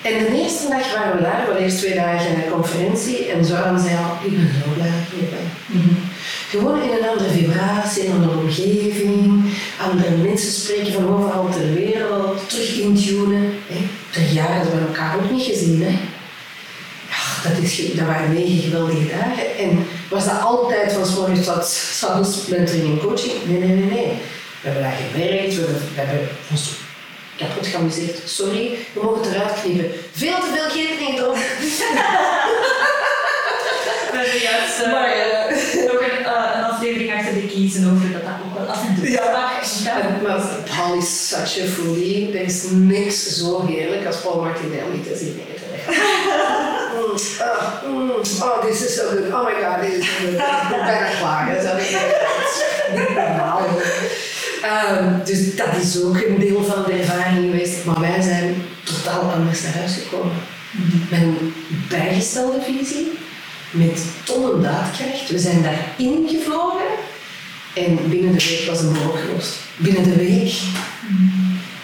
En de eerste dag waren we daar, we eerst twee dagen een conferentie en Zoran zei al, ik ben zo blij dat. Gewoon in een andere vibratie, in een andere omgeving, andere mensen spreken van overal ter wereld, terug intunen. Per jaar hadden we elkaar ook niet gezien. Hè. Ja, dat, is, dat waren negen geweldige dagen. En was dat altijd van morgens tot 's avonds mentoring en coaching? Nee, nee, nee, nee. We hebben daar gewerkt, we hebben, we hebben ons kapot geamuseerd. Sorry, we mogen het eruit knippen. Veel te veel keten niet op. We hebben juist eh, Maar, eh, nog een, eh, een aflevering achter de kiezen over dat dat ook wel af en toe Ja. mag. Maar Paul is such a foodie. Er is niks zo heerlijk als Paul Martinelli te zien eten. Mm. ah, mm, oh, this is so good. Oh my god, this is so good. Ik ben bijna klaar. Dat is niet normaal. Ehm, dus dat is ook een deel van de ervaring geweest. Maar wij zijn totaal anders naar huis gekomen. Met een bijgestelde visie, met tonnen daadkracht. We zijn daarin gevlogen en binnen de week was de boel opgelost. Binnen de week.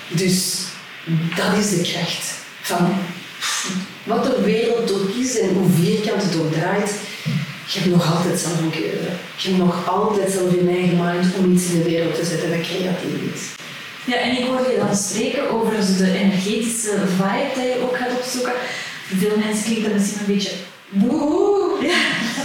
Dus dat is de kracht van wat de wereld ook is en hoe vierkant het ook draait. Je hebt nog altijd zelf een keuze. Je hebt nog altijd zelf je eigen mind om iets in de wereld te zetten dat creatief is. Ja, en ik hoorde je dan spreken over de energetische vibe die je ook gaat opzoeken. Veel mensen klinkt dat misschien een beetje woehoe. Ja,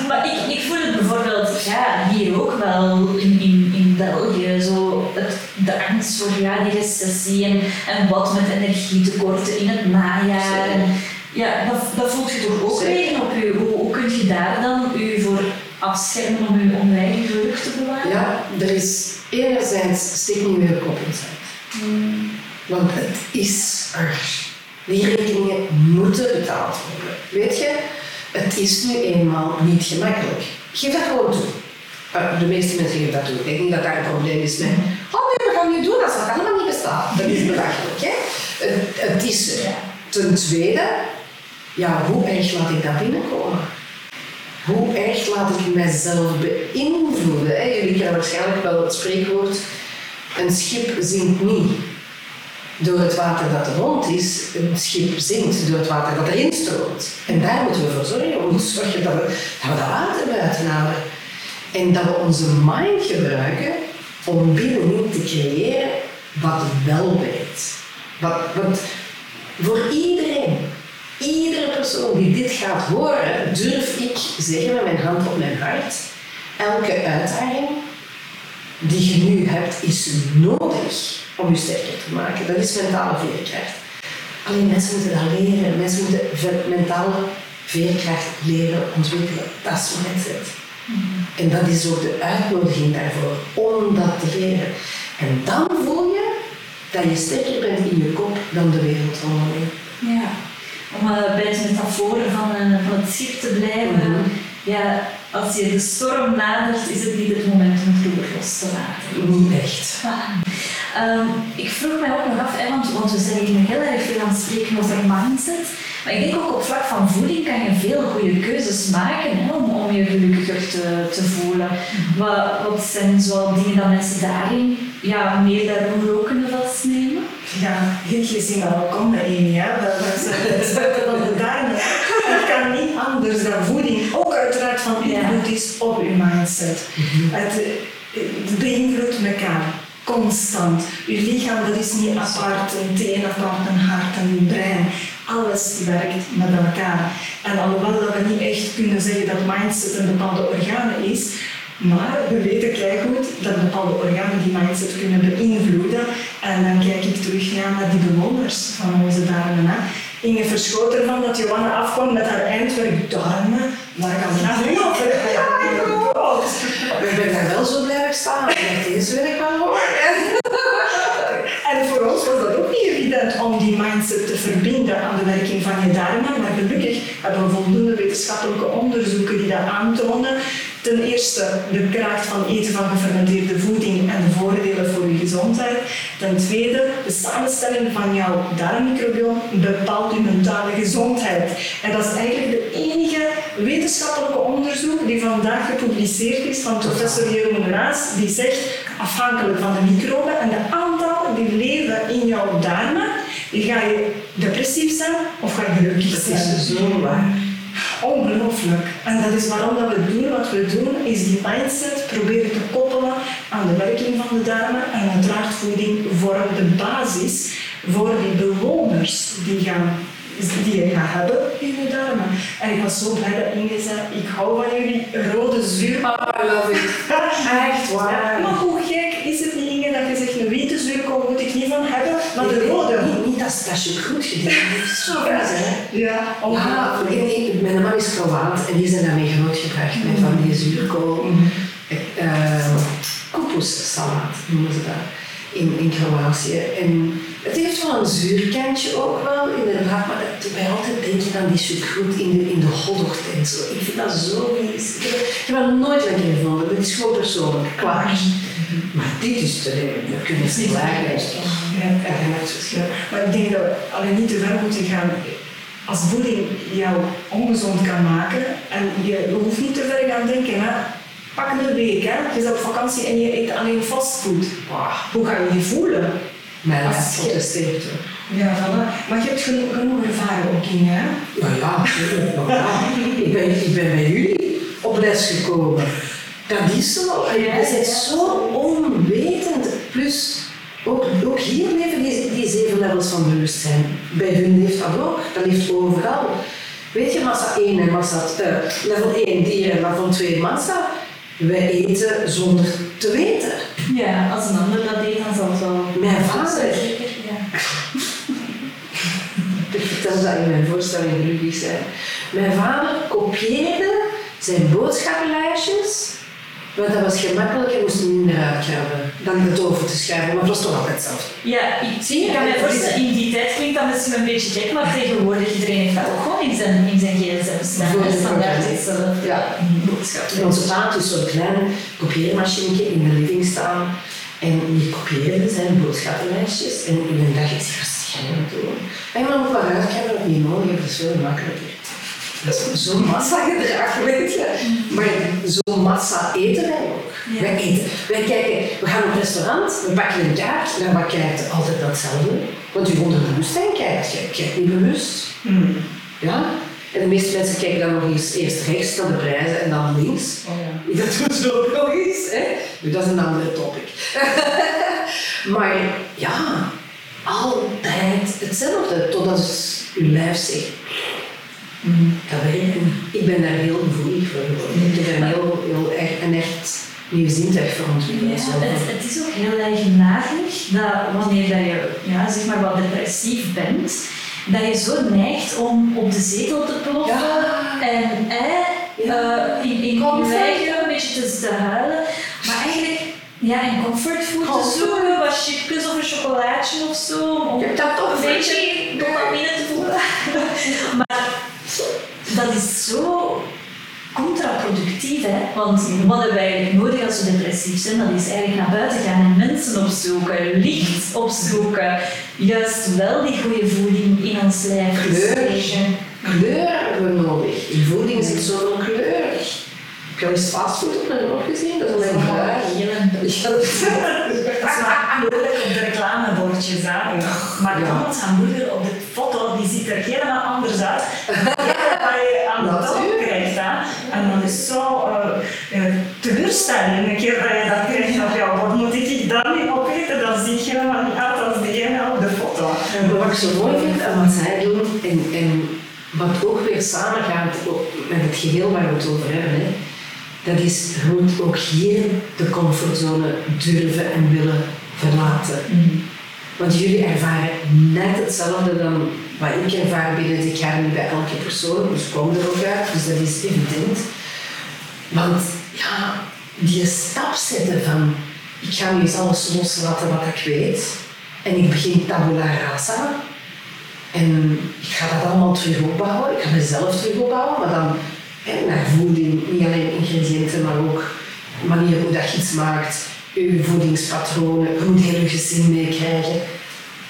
maar ik, ik voel het bijvoorbeeld ja, hier ook wel in, in, in België. Zo het, de angst voor ja, die recessie en, en wat met energietekorten in het najaar. En, ja, dat, dat voelt je toch ook Zeker. wegen op je. Hoe, hoe kun je daar dan u voor afschermen om je, eigen geluk te bewaren? Ja, er is enerzijds steek niet meer kop in zand. Want het is er. Die rekeningen moeten betaald worden. Weet je, het is nu eenmaal niet gemakkelijk. Geef dat gewoon toe. Eh, De meeste mensen geven dat toe. Ik denk dat daar een probleem is met. Oh nee, we gaan nu doen als dat allemaal niet bestaat. Dat is belachelijk. Hè? Het, is. Ten tweede, ja, hoe erg laat ik dat binnenkomen? Hoe erg laat ik mijzelf beïnvloeden? Hè? Jullie kennen waarschijnlijk wel het spreekwoord: een schip zinkt niet door het water dat er rond is. Een schip zinkt door het water dat erin stroomt. En daar moeten we voor zorgen. We moeten zorgen dat we dat, we dat water. En dat we onze mind gebruiken om binnenin te creëren wat wel werkt. Wat, wat voor iedereen, iedere persoon die dit gaat horen, durf ik zeggen met mijn hand op mijn hart, elke uitdaging die je nu hebt, is nodig om je sterker te maken. Dat is mentale veerkracht. Alleen mensen moeten dat leren. Mensen moeten mentale veerkracht leren ontwikkelen. Dat is mindset. En dat is ook de uitnodiging daarvoor, om dat te leren. En dan voel je dat je sterker bent in je kop dan de wereld omheen. Ja, om eh, bij de metafoor van, eh, van het schip te blijven. Mhm. Ja, als je de storm nadert, is het niet het moment om het roer los te laten. Niet echt. Ehm, ik vroeg mij ook nog af, hè, want, want we zijn hier heel erg veel aan het spreken over mindset. Maar ik denk ook op vlak van voeding kan je veel goede keuzes maken hè, om, om je gelukkiger te, te voelen. Wat, wat zijn zoal dingen dat mensen daarin ja, meer daarover ook kunnen vastnemen? Ja, heel gezien ja. Dat het spuiten van de darmen. Het kan niet anders dan voeding ook uiteraard van invloed is op uw mindset. Het, eh, het beïnvloedt elkaar. Constant. Uw lichaam dat is niet apart, een teen apart, een hart en een brein. Alles werkt met elkaar. En alhoewel dat we niet echt kunnen zeggen dat mindset een bepaalde orgaan is, maar we weten goed dat bepaalde organen die mindset kunnen beïnvloeden. En dan kijk ik terug ja, naar die bewoners van onze darmen. Hè. Inge verschoot ervan dat Johanna afkwam met haar eindwerk darmen. Waar gaan we naar nu over? Ja, goed. Ik ben daar wel zo blij staan. Deze wil ik wel horen. En voor ons was dat ook niet evident om die mindset te verbinden aan de werking van je darmen. Maar gelukkig hebben we voldoende wetenschappelijke onderzoeken die dat aantonen. Ten eerste de kracht van eten van gefermenteerde voeding en de voordelen voor je gezondheid. Ten tweede, de samenstelling van jouw darmmicrobiome bepaalt je mentale gezondheid. En dat is eigenlijk de enige wetenschappelijke onderzoek die vandaag gepubliceerd is van professor Jeroen Raas, die zegt, afhankelijk van de microben en de aantallen die leven in jouw darmen, ga je depressief zijn of ga je gelukkig zijn. is zo waar. Ongelooflijk. En dat is waarom dat we doen wat we doen, is die mindset proberen te koppelen aan de werking van de darmen. En uiteraard voeding vormt de basis voor die bewoners die, gaan, die je gaat hebben in je darmen. En ik was zo blij dat Inge zei, ik hou van jullie rode zuur. I love it. Echt waar. Maar hoe gek is het niet, Inge, dat je zegt, een witte zuurkool moet ik niet van hebben, maar de rode. Dat, goed gedaan. Zo is hè. Ja, Ja, ongelooflijk. ik- ik- mijn man is Kroaat en die zijn daarmee grootgebracht met van die zuurkool. Uh, koekoessalaat noemen ze dat. in, in Kroatië. En het heeft wel een zuurkantje ook wel, inderdaad, maar dat doet mij altijd denken aan die sucroet in de, in de en zo. Ik vind dat zo. Ik heb, dat nooit lekker gevonden, dat is gewoon persoonlijk, klaar. Maar dit is te dat kunnen ze klaar Ja, maakt verschil. Maar ik denk dat we alleen niet te ver moeten gaan. Als voeding jou ongezond kan maken, en je hoeft niet te ver gaan denken, hè. pak een week, hè. je bent op vakantie en je eet alleen fastfood. Wow, hoe ga je je voelen? Mijn lijf protesteert. Ja, voilà. Maar je hebt genoeg, genoeg ervaring ook in, hè? Ja, ja, natuurlijk. maar ja, ik, ben, ik ben bij jullie op les gekomen. Dat is zo. Je bent zo onwetend. Plus, ook, ook hier leven die, die zeven levels van bewustzijn. Bij hun leeft dat ook. Dat leeft overal. Weet je, massa 1 en massa eh, level 1 dier en level 2 massa. Wij eten zonder te weten. Ja, als een ander dat deed, dan zal het wel... Mijn vader. Ja. Ik vertel dat in mijn voorstelling gelukkig zijn. Mijn vader kopieerde zijn boodschappenlijstjes, want dat was gemakkelijker, moest hij minder uitkrabben dan het over te schrijven, maar het was toch altijd hetzelfde. Ja, ik, Zie je? ik kan me voorstellen, in die tijd klinkt dat misschien een beetje gek, maar tegenwoordig iedereen heeft dat ook gewoon in zijn, in zijn gsm staan. Voor hè, de Standaard hetzelfde. Ja. boodschap. En onze pa had dus zo'n klein kopieermachine in de living staan en die kopieerde zijn boodschappenlijstjes en in een dag is hij waarschijnlijk doen. En dan moet maar uitkrabben dat niet nodig heeft, dat is veel makkelijker. Dat is zo'n massa gedrag, weet je. Maar zo'n massa eten wij ook. Ja. Wij eten. Wij kijken, we gaan op restaurant, we pakken een kaart, naar wat kijkt altijd datzelfde. Want je onderbewustzijn kijkt, je kijkt niet bewust. Ja? En de meeste mensen kijken dan nog eens eerst rechts naar de prijzen en dan links. Oh ja. Dat doen ze ook nog eens. Hè? Nu, dat is een andere topic. maar ja, altijd hetzelfde. Totdat uw lijf zegt, dat werkt niet. Ik ben daar heel gevoelig voor geworden. Ik heb daar heel, heel echt, een echt nieuw zintuig voor ontwikkeld. Ja, het, het is ook heel eigenaardig dat wanneer dat je ja, zeg maar wat depressief bent, dat je zo neigt om op de zetel te ploffen Ja. en eh, Ja. eh, in, in eigen een beetje te, te huilen. Maar eigenlijk ja, in comfortfood te zoeken, wat chipjes of een chocolaatje of zo, om Je hebt dat toch een beetje dopamine te voelen. maar dat is zo contraproductief, hè? Want wat hebben we eigenlijk nodig als we depressief zijn? Dat is eigenlijk naar buiten gaan en mensen opzoeken, licht opzoeken, juist wel die goede voeding in ons lijf Kleur. Kleur hebben we nodig. In voeding zit zoveel kleur. Heb je al eens fastfood op mijn oog gezien? Dat is alleen maar en Dat is maar moeilijk op de reclamebordjes. Hè. Maar Ja. iemands hamburger op de foto die ziet er helemaal anders uit dan wat je aan de Natuurlijk. krijgt. Hè. En dan is zo uh, uh, teleurstelling een keer dat je dat krijgt op jouw bord. Moet ik dat niet opeten? Dan zie je helemaal niet uit als diegene op de foto. Wat ik zo mooi vind aan wat zij doen, en, en wat ook weer samengaat met het geheel waar we het over hebben, hè, dat is, moet ook hier de comfortzone durven en willen verlaten. Want jullie ervaren net hetzelfde dan wat ik ervaar binnen dit jaar niet bij elke persoon, dus kom er ook uit, dus dat is evident. Want ja, die stap zetten van ik ga nu eens alles loslaten wat ik weet en ik begin tabula rasa en ik ga dat allemaal terug opbouwen, ik ga mezelf terug opbouwen, maar dan voeding, niet alleen ingrediënten, maar ook manier hoe dat je iets maakt, je voedingspatronen, moet heel je gezin meekrijgen.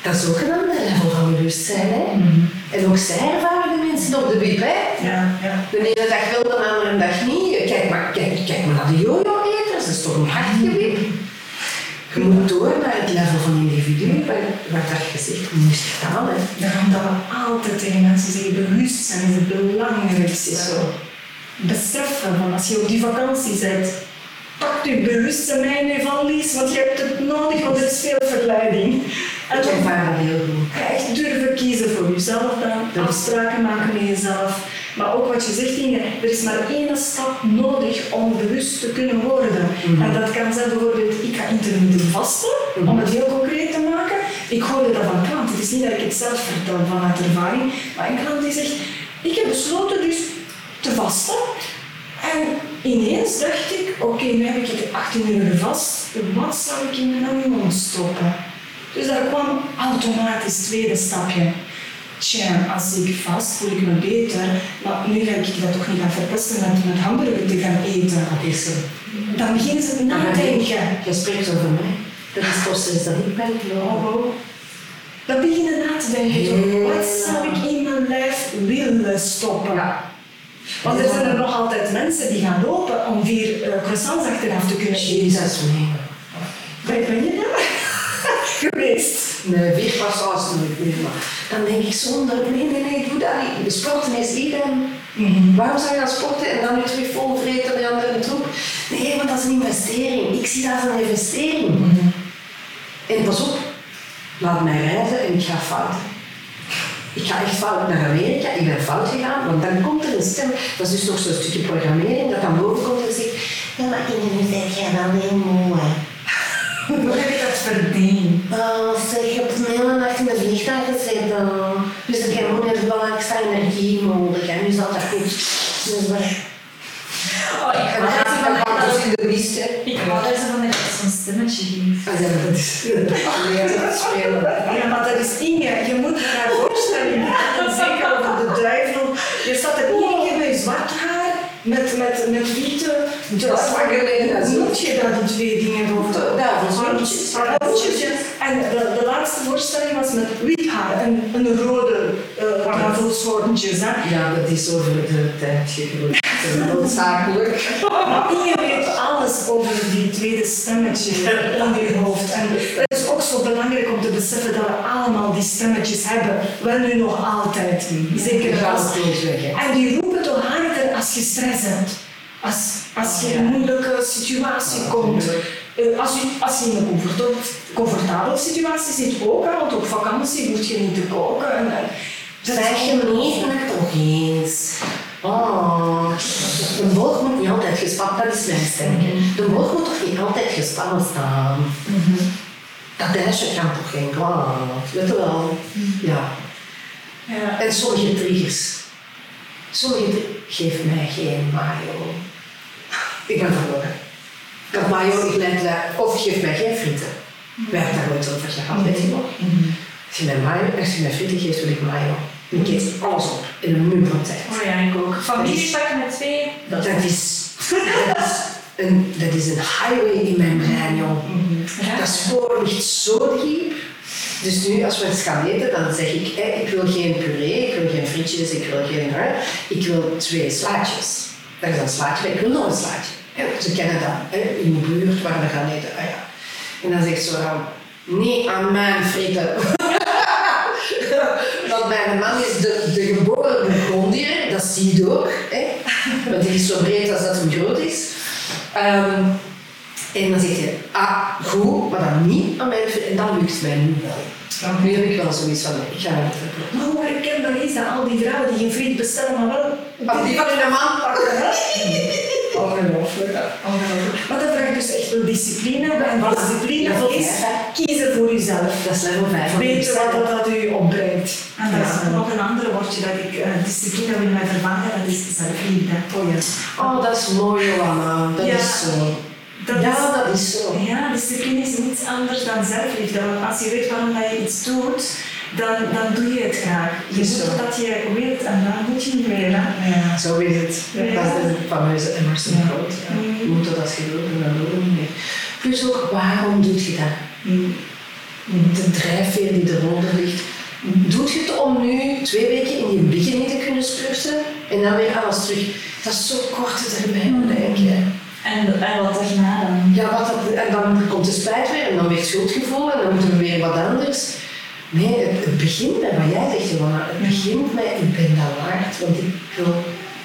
Dat is ook een ander level van bewustzijn. Hè? En ook zij ervaren de mensen op de wip. Hè? Ja, ja. De ene dag wel, de andere dag niet. Kijk maar, kijk, kijk maar naar de jojo-eters, dat is toch een hartgewip. Je moet door naar het level van individu, waar, waar dat gezegd moest. Hè. Daarom dat we altijd tegen mensen zeggen, bewustzijn is het belangrijkste. Het zo. Beseffen van als je op die vakantie bent, pak je bewustzijn mee in je valies, want je hebt het nodig, want er is veel verleiding. En ervaar dat heel goed. echt durven kiezen voor jezelf dan, afspraken maken met jezelf. Maar ook wat je zegt, Inge, er is maar één stap nodig om bewust te kunnen worden. En dat kan zijn bijvoorbeeld, ik ga intermittent vasten, om het heel concreet te maken. Ik hoorde dat van klant. Het is niet dat ik het zelf vertel vanuit ervaring, maar een klant die zegt, ik heb besloten dus te vasten. En ineens dacht ik, oké, nu heb ik het 18 uur vast, wat zou ik in mijn mond stoppen? Dus daar kwam automatisch het tweede stapje. Tja, als ik vast voel ik me beter, maar nu ga ik dat toch niet gaan verpesten met, met hamburger te gaan eten. Dat is zo. Dan beginnen ze te nadenken. Je spreekt over mij. Dat is kosten is dat ik ben. Oh, Dan beginnen na te denken, wat zou ik in mijn lijf willen stoppen? Ja. Want er zijn er nog altijd mensen die gaan lopen om vier uh, croissants achteraf te kunnen eten. Jezus, nee. Ben, ben je daar? Geweest. Nee, vier croissants doe ik niet, maar dan denk ik zonder, nee, nee, nee, ik doe dat niet. De sporten is idem. Waarom zou je dan sporten en dan weer terug vol vreten bij andere troep? Nee, want dat is een investering. Ik zie dat als een investering. En pas op, laat mij reizen en ik ga fout. Ik ga echt fout naar Amerika, ik ben fout gegaan, want dan komt er een stem, dat is dus nog zo'n stukje programmering, dat dan boven komt en zegt, ja maar Inge, nu ben jij wel heel mooi. Hoe heb je dat verdiend? Oh, zeg, je hebt een hele nacht in de vliegtuig gezeten. Dus ik heb even wel extra energie nodig. En nu is dat goed. Dus weg. Oh, ik dan dat van mij- in de hè. ik wou dat ze van mij zo'n stemmetje ging. Ah, ja, dat is spelen. Ja, maar dat is Inge. Je moet je haar voorstellen. En zeker over de duivel. Je staat er Inge met zwart haar, met, met, met witte. Dat Hoe moet je dat, die twee dingen? Duivelshoortjes. Duivelshoortjes. En de, de laatste voorstelling was met wit haar en een rode uh, duivelshoortjes. hè. Ja, dat is over de tijd is noodzakelijk. Je weet alles over die tweede stemmetjes in je hoofd. En het is ook zo belangrijk om te beseffen dat we allemaal die stemmetjes hebben. Wel nu nog altijd. Zeker hè. En die roepen als je stress hebt. Als, als je in een moeilijke situatie komt. Eh, Als je, als je in een comfortabele situatie zit ook, hè, want op vakantie moet je niet te koken. En, Zeg je niet nog toch eens. Oh, de boog moet niet altijd gespannen, dat is mijn sterke. De boog moet toch niet altijd gespannen staan. Dat ijsje kan toch geen kwaad, weet je wel. Ja. Ja. En sommige triggers. Tri- Geef mij geen mayo. Ik ben verloren. Ik had mayo, ik leid daar. Of geef mij geen frieten. Wij hebben daar nooit over gehad, weet je nog? Als je mij mayo, als je mij frieten geeft, wil ik mayo. Ik eet alles op in een muur van tijd. Oh ja, ik ook. Familiepak met twee, dat Dat is, dat is, een, dat is een highway in mijn brein, joh. Dat spoor ligt zo diep. Dus nu, als we het gaan eten, dan zeg ik, ik wil geen puree, ik wil geen frietjes, ik wil geen... Hè, ik wil twee slaatjes. Dat is een slaatje, ik wil nog een slaatje. Ze kennen dat, in de buurt waar we gaan eten. Ah, ja. En dan zegt ze nee aan mijn frieten. Want mijn man is de, de geboren Burgondier, dat zie je ook. Hè? Want die is zo breed als dat hem groot is. Ehm, en dan zeg je, ah, goed, maar dan niet aan mijn vriend. En dan lukt het mij nu wel. Dan nu heb ik wel zoiets van, ik ga het. Maar hoe herkenbaar is dat al die vrouwen die geen friet bestellen, maar wel... Maar die van een man pakken, hè? Ongelooflijk. Ongelooflijk. Maar dat vraagt dus echt wel discipline. En discipline is kiezen voor jezelf. Dat is level 5. Weten wat dat, dat u opbrengt. En dat is nog een ander woordje dat ik eh, discipline wil mij vervangen, dat is zelfliefde. Oh ja. Oh, dat is mooi, Johanna. Dat Ja. is zo. Dat ja, is- dat is zo. Ja, discipline is niets anders dan zelfliefde. Want als je weet waarom je iets doet, dan, dan doe je het graag. Je Is doet wat je wilt en dan moet je niet meer. Hè? Ja, zo is het. Dat is de fameuze Emerson Ja. Mm. Je moet dat als je wil dan wil je niet meer. Plus ook, waarom doe je dat? De drijfveer die eronder ligt. Doet je het om nu twee weken in je beginning te kunnen spurten en dan weer alles terug? Dat is zo kort erbij bedenken. En, en wat daarna dan? Ja, wat dat, en dan komt de spijt weer en dan weer schuldgevoel en dan moeten we weer wat anders. Nee, het, het begint met wat jij zegt, Johanna. Het begint met ik ben dat waard, want ik, wil,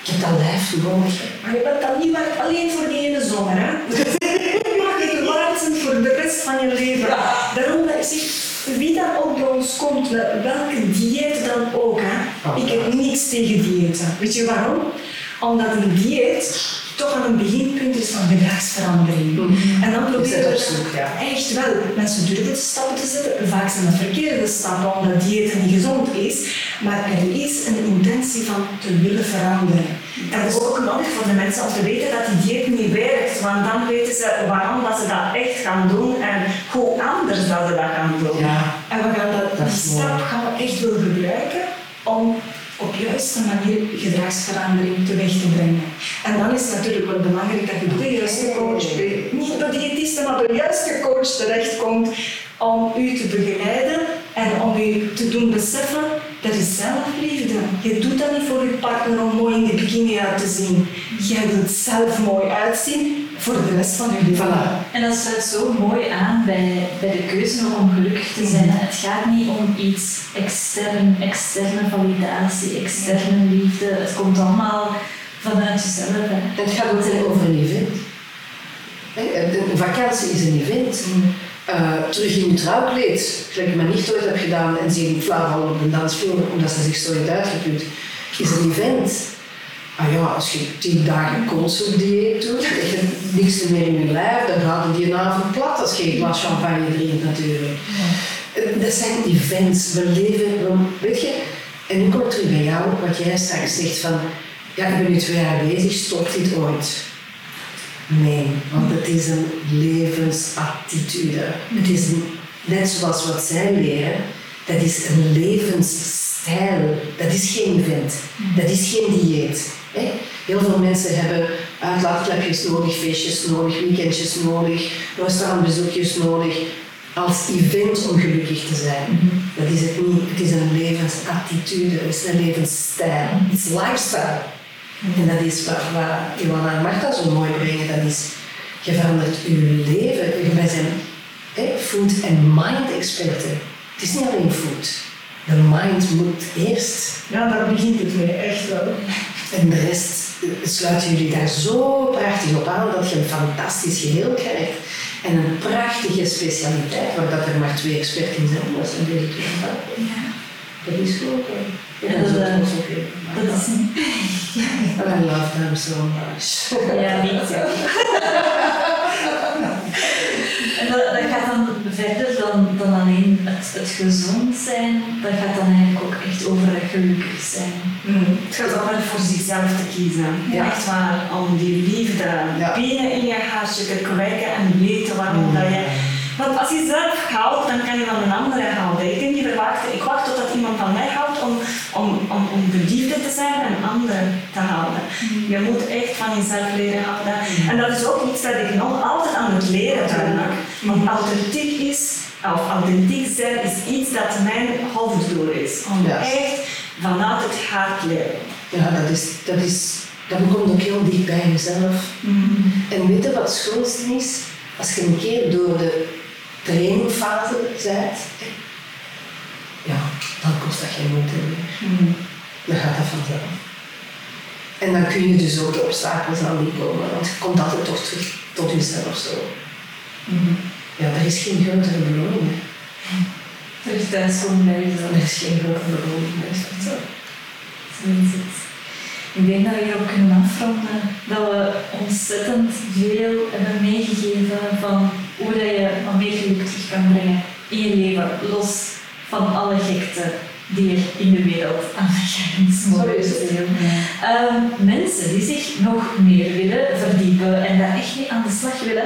ik heb dat lijf nodig. Maar je bent dan niet waard alleen voor die ene zomer, hè? Je mag het waard zijn voor de rest van je leven. Daarom dat ik zeg, wie dan ook bij ons komt, met welke dieet dan ook, hè? Ik heb niks tegen diëten. Weet je waarom? Omdat een dieet toch aan een beginpunt is van gedragsverandering. En dan proberen we zoek, ja. echt wel mensen durven stappen te zetten. Vaak zijn dat verkeerde stappen, omdat diëten niet gezond is. Maar er is een intentie van te willen veranderen. En dat is ook nodig voor de mensen om te weten dat die dieet niet werkt, want dan weten ze waarom dat ze dat echt gaan doen en hoe anders dat ze dat gaan doen. Ja. En we gaan dat, Dat die stap gaan we echt wel gebruiken om op juiste manier gedragsverandering teweeg te brengen. En dan is het natuurlijk wel belangrijk dat je de juiste coach, niet de diëtiste, maar de juiste coach terechtkomt om u te begeleiden en om u te doen beseffen dat is zelfliefde. Je doet dat niet voor je partner om mooi in de bikini uit te zien. Jij wilt zelf mooi uitzien voor de rest van je leven. Voilà. En dat sluit zo mooi aan bij, bij de keuze om gelukkig te zijn. Het gaat niet om iets extern, externe validatie, externe liefde. Het komt allemaal vanuit jezelf. Hè. Het gaat ook over een event. Hè, Een vakantie is een event. Eh, terug in je trouwkleed, gelijk je maar niet ooit hebt gedaan en ze in flauw vallen op een dansvloer omdat ze zich zo heeft uitgeput, is een event. Ah ja, als je tien dagen koolsoepdieet doet en niks meer in je lijf, dan gaat het die avond plat als je een glas champagne drinkt natuurlijk. Eh, Dat zijn events, we leven, we- weet je, en nu kom ik terug bij jou, wat jij straks zegt van, ja, ik ben nu twee jaar bezig, stopt dit ooit? Nee, want het is een levensattitude. Het is een, net zoals wat zij leren, dat is een levensstijl. Dat is geen event. Dat is geen dieet. Heel veel mensen hebben uitlaatklapjes nodig, feestjes nodig, weekendjes nodig, restaurantbezoekjes nodig als event om gelukkig te zijn. Dat is het niet. Het is een levensattitude, het is een levensstijl. Het is lifestyle. En dat is wat, wat Johanna en Marta zo mooi brengen. Dat is, je verandert je leven. Wij zijn hè, food en mind experten. Het is niet alleen food. De mind moet eerst. Ja, daar begint het mee, echt wel. En de rest eh, sluiten jullie daar zo prachtig op aan dat je een fantastisch geheel krijgt. En een prachtige specialiteit, waar dat er maar twee experts in zijn. Dat zijn jullie twee van. Dat is goed. En zo dat, eh. Dat is een... I love them so much. Ja, niet. En dat, dat gaat dan verder het, het gezond zijn. Dat gaat dan eigenlijk ook echt over het gelukkig zijn. Het gaat over voor zichzelf te kiezen. Ja. Echt waar, om die liefde Ja. binnen in je hartje te kweken en weten waarom dat je... Want als je zelf houdt, dan kan je van een andere houden. Ik kan niet verwachten, ik wacht totdat iemand van mij houdt om, om, om, om de liefde te zijn en anderen te houden. Je moet echt van jezelf leren houden. En dat is ook iets dat ik nog altijd aan het leren ben. Want authentiek is, of authentiek zijn, is iets dat mijn hoofddoel is. Om Ja. echt vanuit het hart leren. Ja, dat is, dat is, dat komt ook heel dicht bij jezelf. En weet je wat het schoonste is? Als je een keer door de trainingfase bent, ja, dan kost dat geen moeite meer. Dan gaat dat vanzelf. En dan kun je dus ook de obstakels aan die komen, want je komt altijd toch terug tot jezelf zo. Ja, er is geen grotere beloning. hè. Terug thuis komen bij jezelf. Er is geen grotere beloning. Is zo? Zo is het. Ik denk dat we hierop kunnen afronden. Dat we ontzettend veel hebben meegegeven van hoe dat je wat meer geluk terug kan brengen in je leven, los van alle gekte die er in de wereld aan de is. Is. Ehm, mensen die zich nog meer willen verdiepen en daar echt mee aan de slag willen.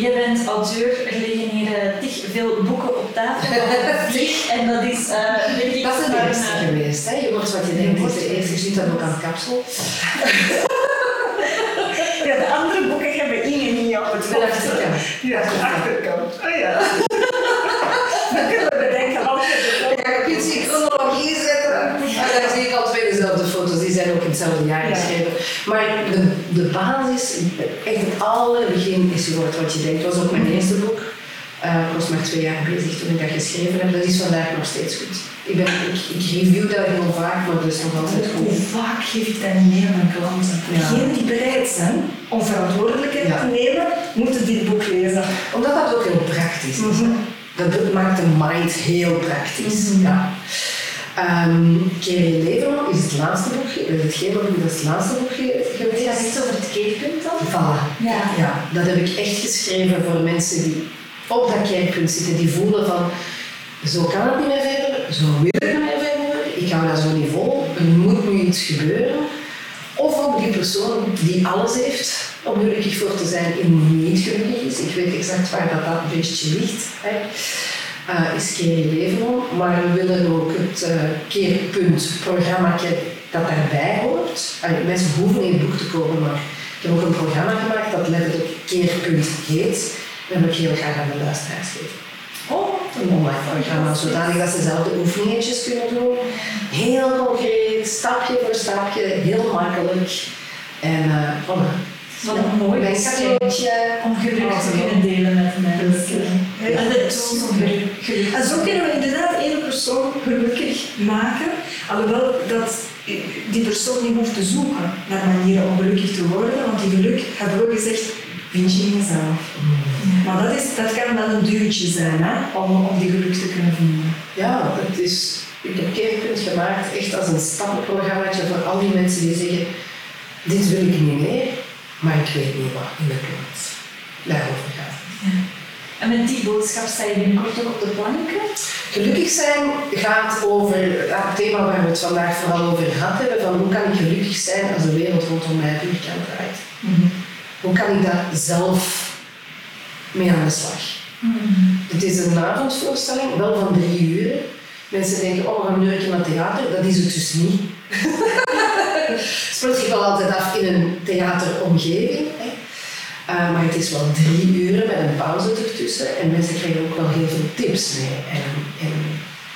Je bent auteur, er liggen hier eh, tig veel boeken op tafel. En dat is, eh denk ik, Dat is de maar, eerste eh, geweest. Hè? Je wordt wat je denkt, is de eerste. Je ziet dat ook aan het kapsel. Ja, de andere boeken hebben Inge niet op het De achterkant. Ja, de achterkant. Oh ja. Dan kunnen we bedenken wat je Ja, je kunt ze in chronologie zetten. En dan zie ik al twee dezelfde foto's, die zijn ook in hetzelfde jaar Ja. Maar de, de basis, echt het allerbegin is geworden wat je denkt. Dat was ook mijn eerste boek. Eh, ik was maar twee jaar bezig toen ik dat geschreven heb. Dat is vandaag nog steeds goed. Ik, ben, ik, ik review dat heel vaak, maar dat is nog altijd Hoe goed. vaak geef ik dat niet aan mijn klanten? Ja. Die bereid zijn om verantwoordelijkheid Ja. te nemen, moeten dit boek lezen. Omdat dat ook heel praktisch is. hè. Dat maakt de mind heel praktisch. Ja. Ehm, Keer je leven nog is het laatste boek, ge- het boek dat is het laatste boek ge- Het gaat geweest. iets over het keerpunt dan? Voilà. Ja. Ja, dat heb ik echt geschreven voor mensen die op dat keerpunt zitten, die voelen van zo kan het niet meer verder, zo wil ik niet meer verder, ik hou dat zo niet vol, er moet nu iets gebeuren. Of op die persoon die alles heeft om gelukkig voor te zijn en niet gelukkig is. Ik weet exact waar dat, dat beestje ligt. Hè. Uh, is leven om. Maar we willen ook het uh, keerpunt-programma dat daarbij hoort. Mensen hoeven in het boek te komen, maar ik heb ook een programma gemaakt dat letterlijk keerpunt heet. Dat wil ik heel graag aan de luisteraars geven. Oh, een online programma, zodanig dat ze zelf de oefeningetjes kunnen doen. Heel concreet, stapje voor stapje, heel makkelijk. En uh, voilà. Wat een mooi cadeautje om te kunnen delen met mensen. En is zo kunnen we inderdaad één persoon gelukkig maken, alhoewel dat die persoon niet hoeft te zoeken naar manieren om gelukkig te worden, want die geluk, hebben we gezegd, vind je in jezelf. Maar dat, is, dat kan wel een duwtje zijn hè, om, om die geluk te kunnen vinden. Ja, het is, ik heb Keerpunt gemaakt echt als een stappenprogramma voor al die mensen die zeggen, dit wil ik niet meer, maar ik weet niet wat in de plaats. Daarover gaat. Ja. En met die boodschap sta je binnenkort ook op de planken? Gelukkig zijn gaat over het thema waar we het vandaag vooral over gehad hebben, van hoe kan ik gelukkig zijn als de wereld rondom mij vierkant draait. Mm -hmm. Hoe kan ik daar zelf mee aan de slag? Mm -hmm. Het is een avondvoorstelling, wel van drie uur. Mensen denken, oh, we gaan nu een naar theater. Dat is het dus niet. het speelt zich wel altijd af in een theateromgeving. Hè. Uh, maar het is wel drie uren met een pauze ertussen. En mensen krijgen ook wel heel veel tips mee. En, en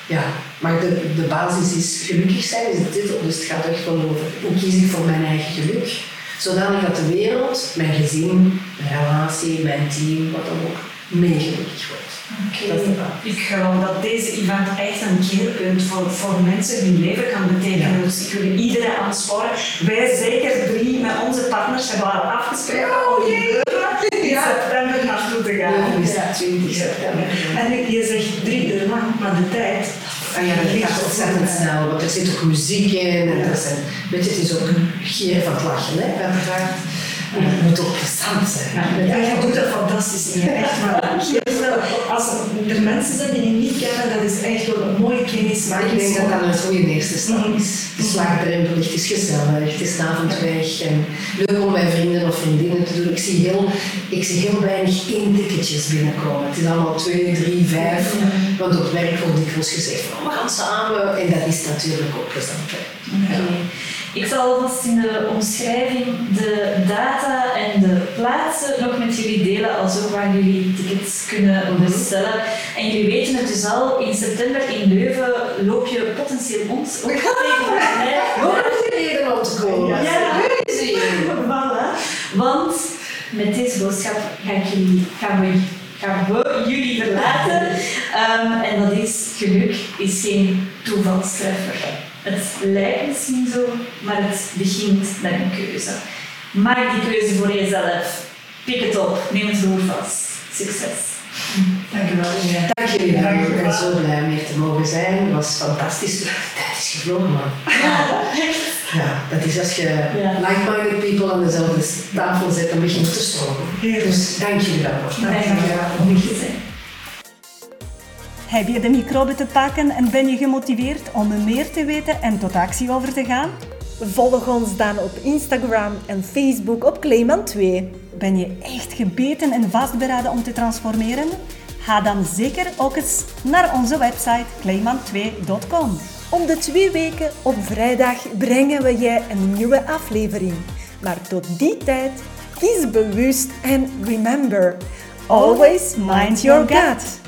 ja, maar de, de basis is gelukkig zijn, is de titel. Dus het gaat echt wel over hoe kies ik voor mijn eigen geluk. Zodanig dat de wereld, mijn gezin, mijn relatie, mijn team, wat dan ook, mee gelukkig wordt. Okay. Ik geloof dat deze event echt een keerpunt voor, voor mensen hun leven kan betekenen. Ja. Dus ik wil iedereen aansporen. Wij zeker drie met onze partners hebben al afgesproken om in ja. september naartoe te gaan. Ja, 20 september. En je zegt drie uur lang, maar de tijd. En ja, dat gaat ontzettend snel, want er zit ook muziek in. En er zijn, weet je, het is ook een gier van het lachen, hè, uiteraard. Het moet ook plezant zijn. Ja, jij doet dat fantastisch in echt waar. Als er mensen zijn die je niet kennen, dat is echt wel een mooie kennis. Maar ik denk dat dat een goede eerste stap is. De slagdrempel, het is gezellig, het is avond weg. En leuk om bij vrienden of vriendinnen te doen. Ik zie heel, ik zie heel weinig ticketjes binnenkomen. Het is allemaal twee, drie, vijf. Want op werk wordt dikwijls gezegd, oh, we gaan samen. En dat is natuurlijk ook plezant. Ik zal alvast in de omschrijving de data en de plaatsen nog met jullie delen, als ook waar jullie tickets kunnen bestellen. En jullie weten het dus al, in september in Leuven loop je potentieel ons ook tegen reden om te komen. Ja, ja. Want met deze boodschap ga ik jullie, gaan we gaan we jullie verlaten. Um, en dat is, geluk is geen toevalstreffer. Het lijkt misschien zo, maar het begint met een keuze. Maak die keuze voor jezelf. Pik het op, neem het roer vast. Succes. Dank je wel. Ja. Dank jullie wel. Ik ben zo blij om hier te mogen zijn. Het was fantastisch. Dat is gevlogen, man. Ja, dat is als je ja. like-minded people aan dezelfde tafel zet, dan begint het te stromen. Dus dank jullie wel. Dank je wel Heb je de microbe te pakken en ben je gemotiveerd om meer te weten en tot actie over te gaan? Volg ons dan op Instagram en Facebook op Clayman 2. Ben je echt gebeten en vastberaden om te transformeren? Ga dan zeker ook eens naar onze website clayman2.com. Om de twee weken op vrijdag brengen we je een nieuwe aflevering. Maar tot die tijd, kies bewust en remember, always mind your gut.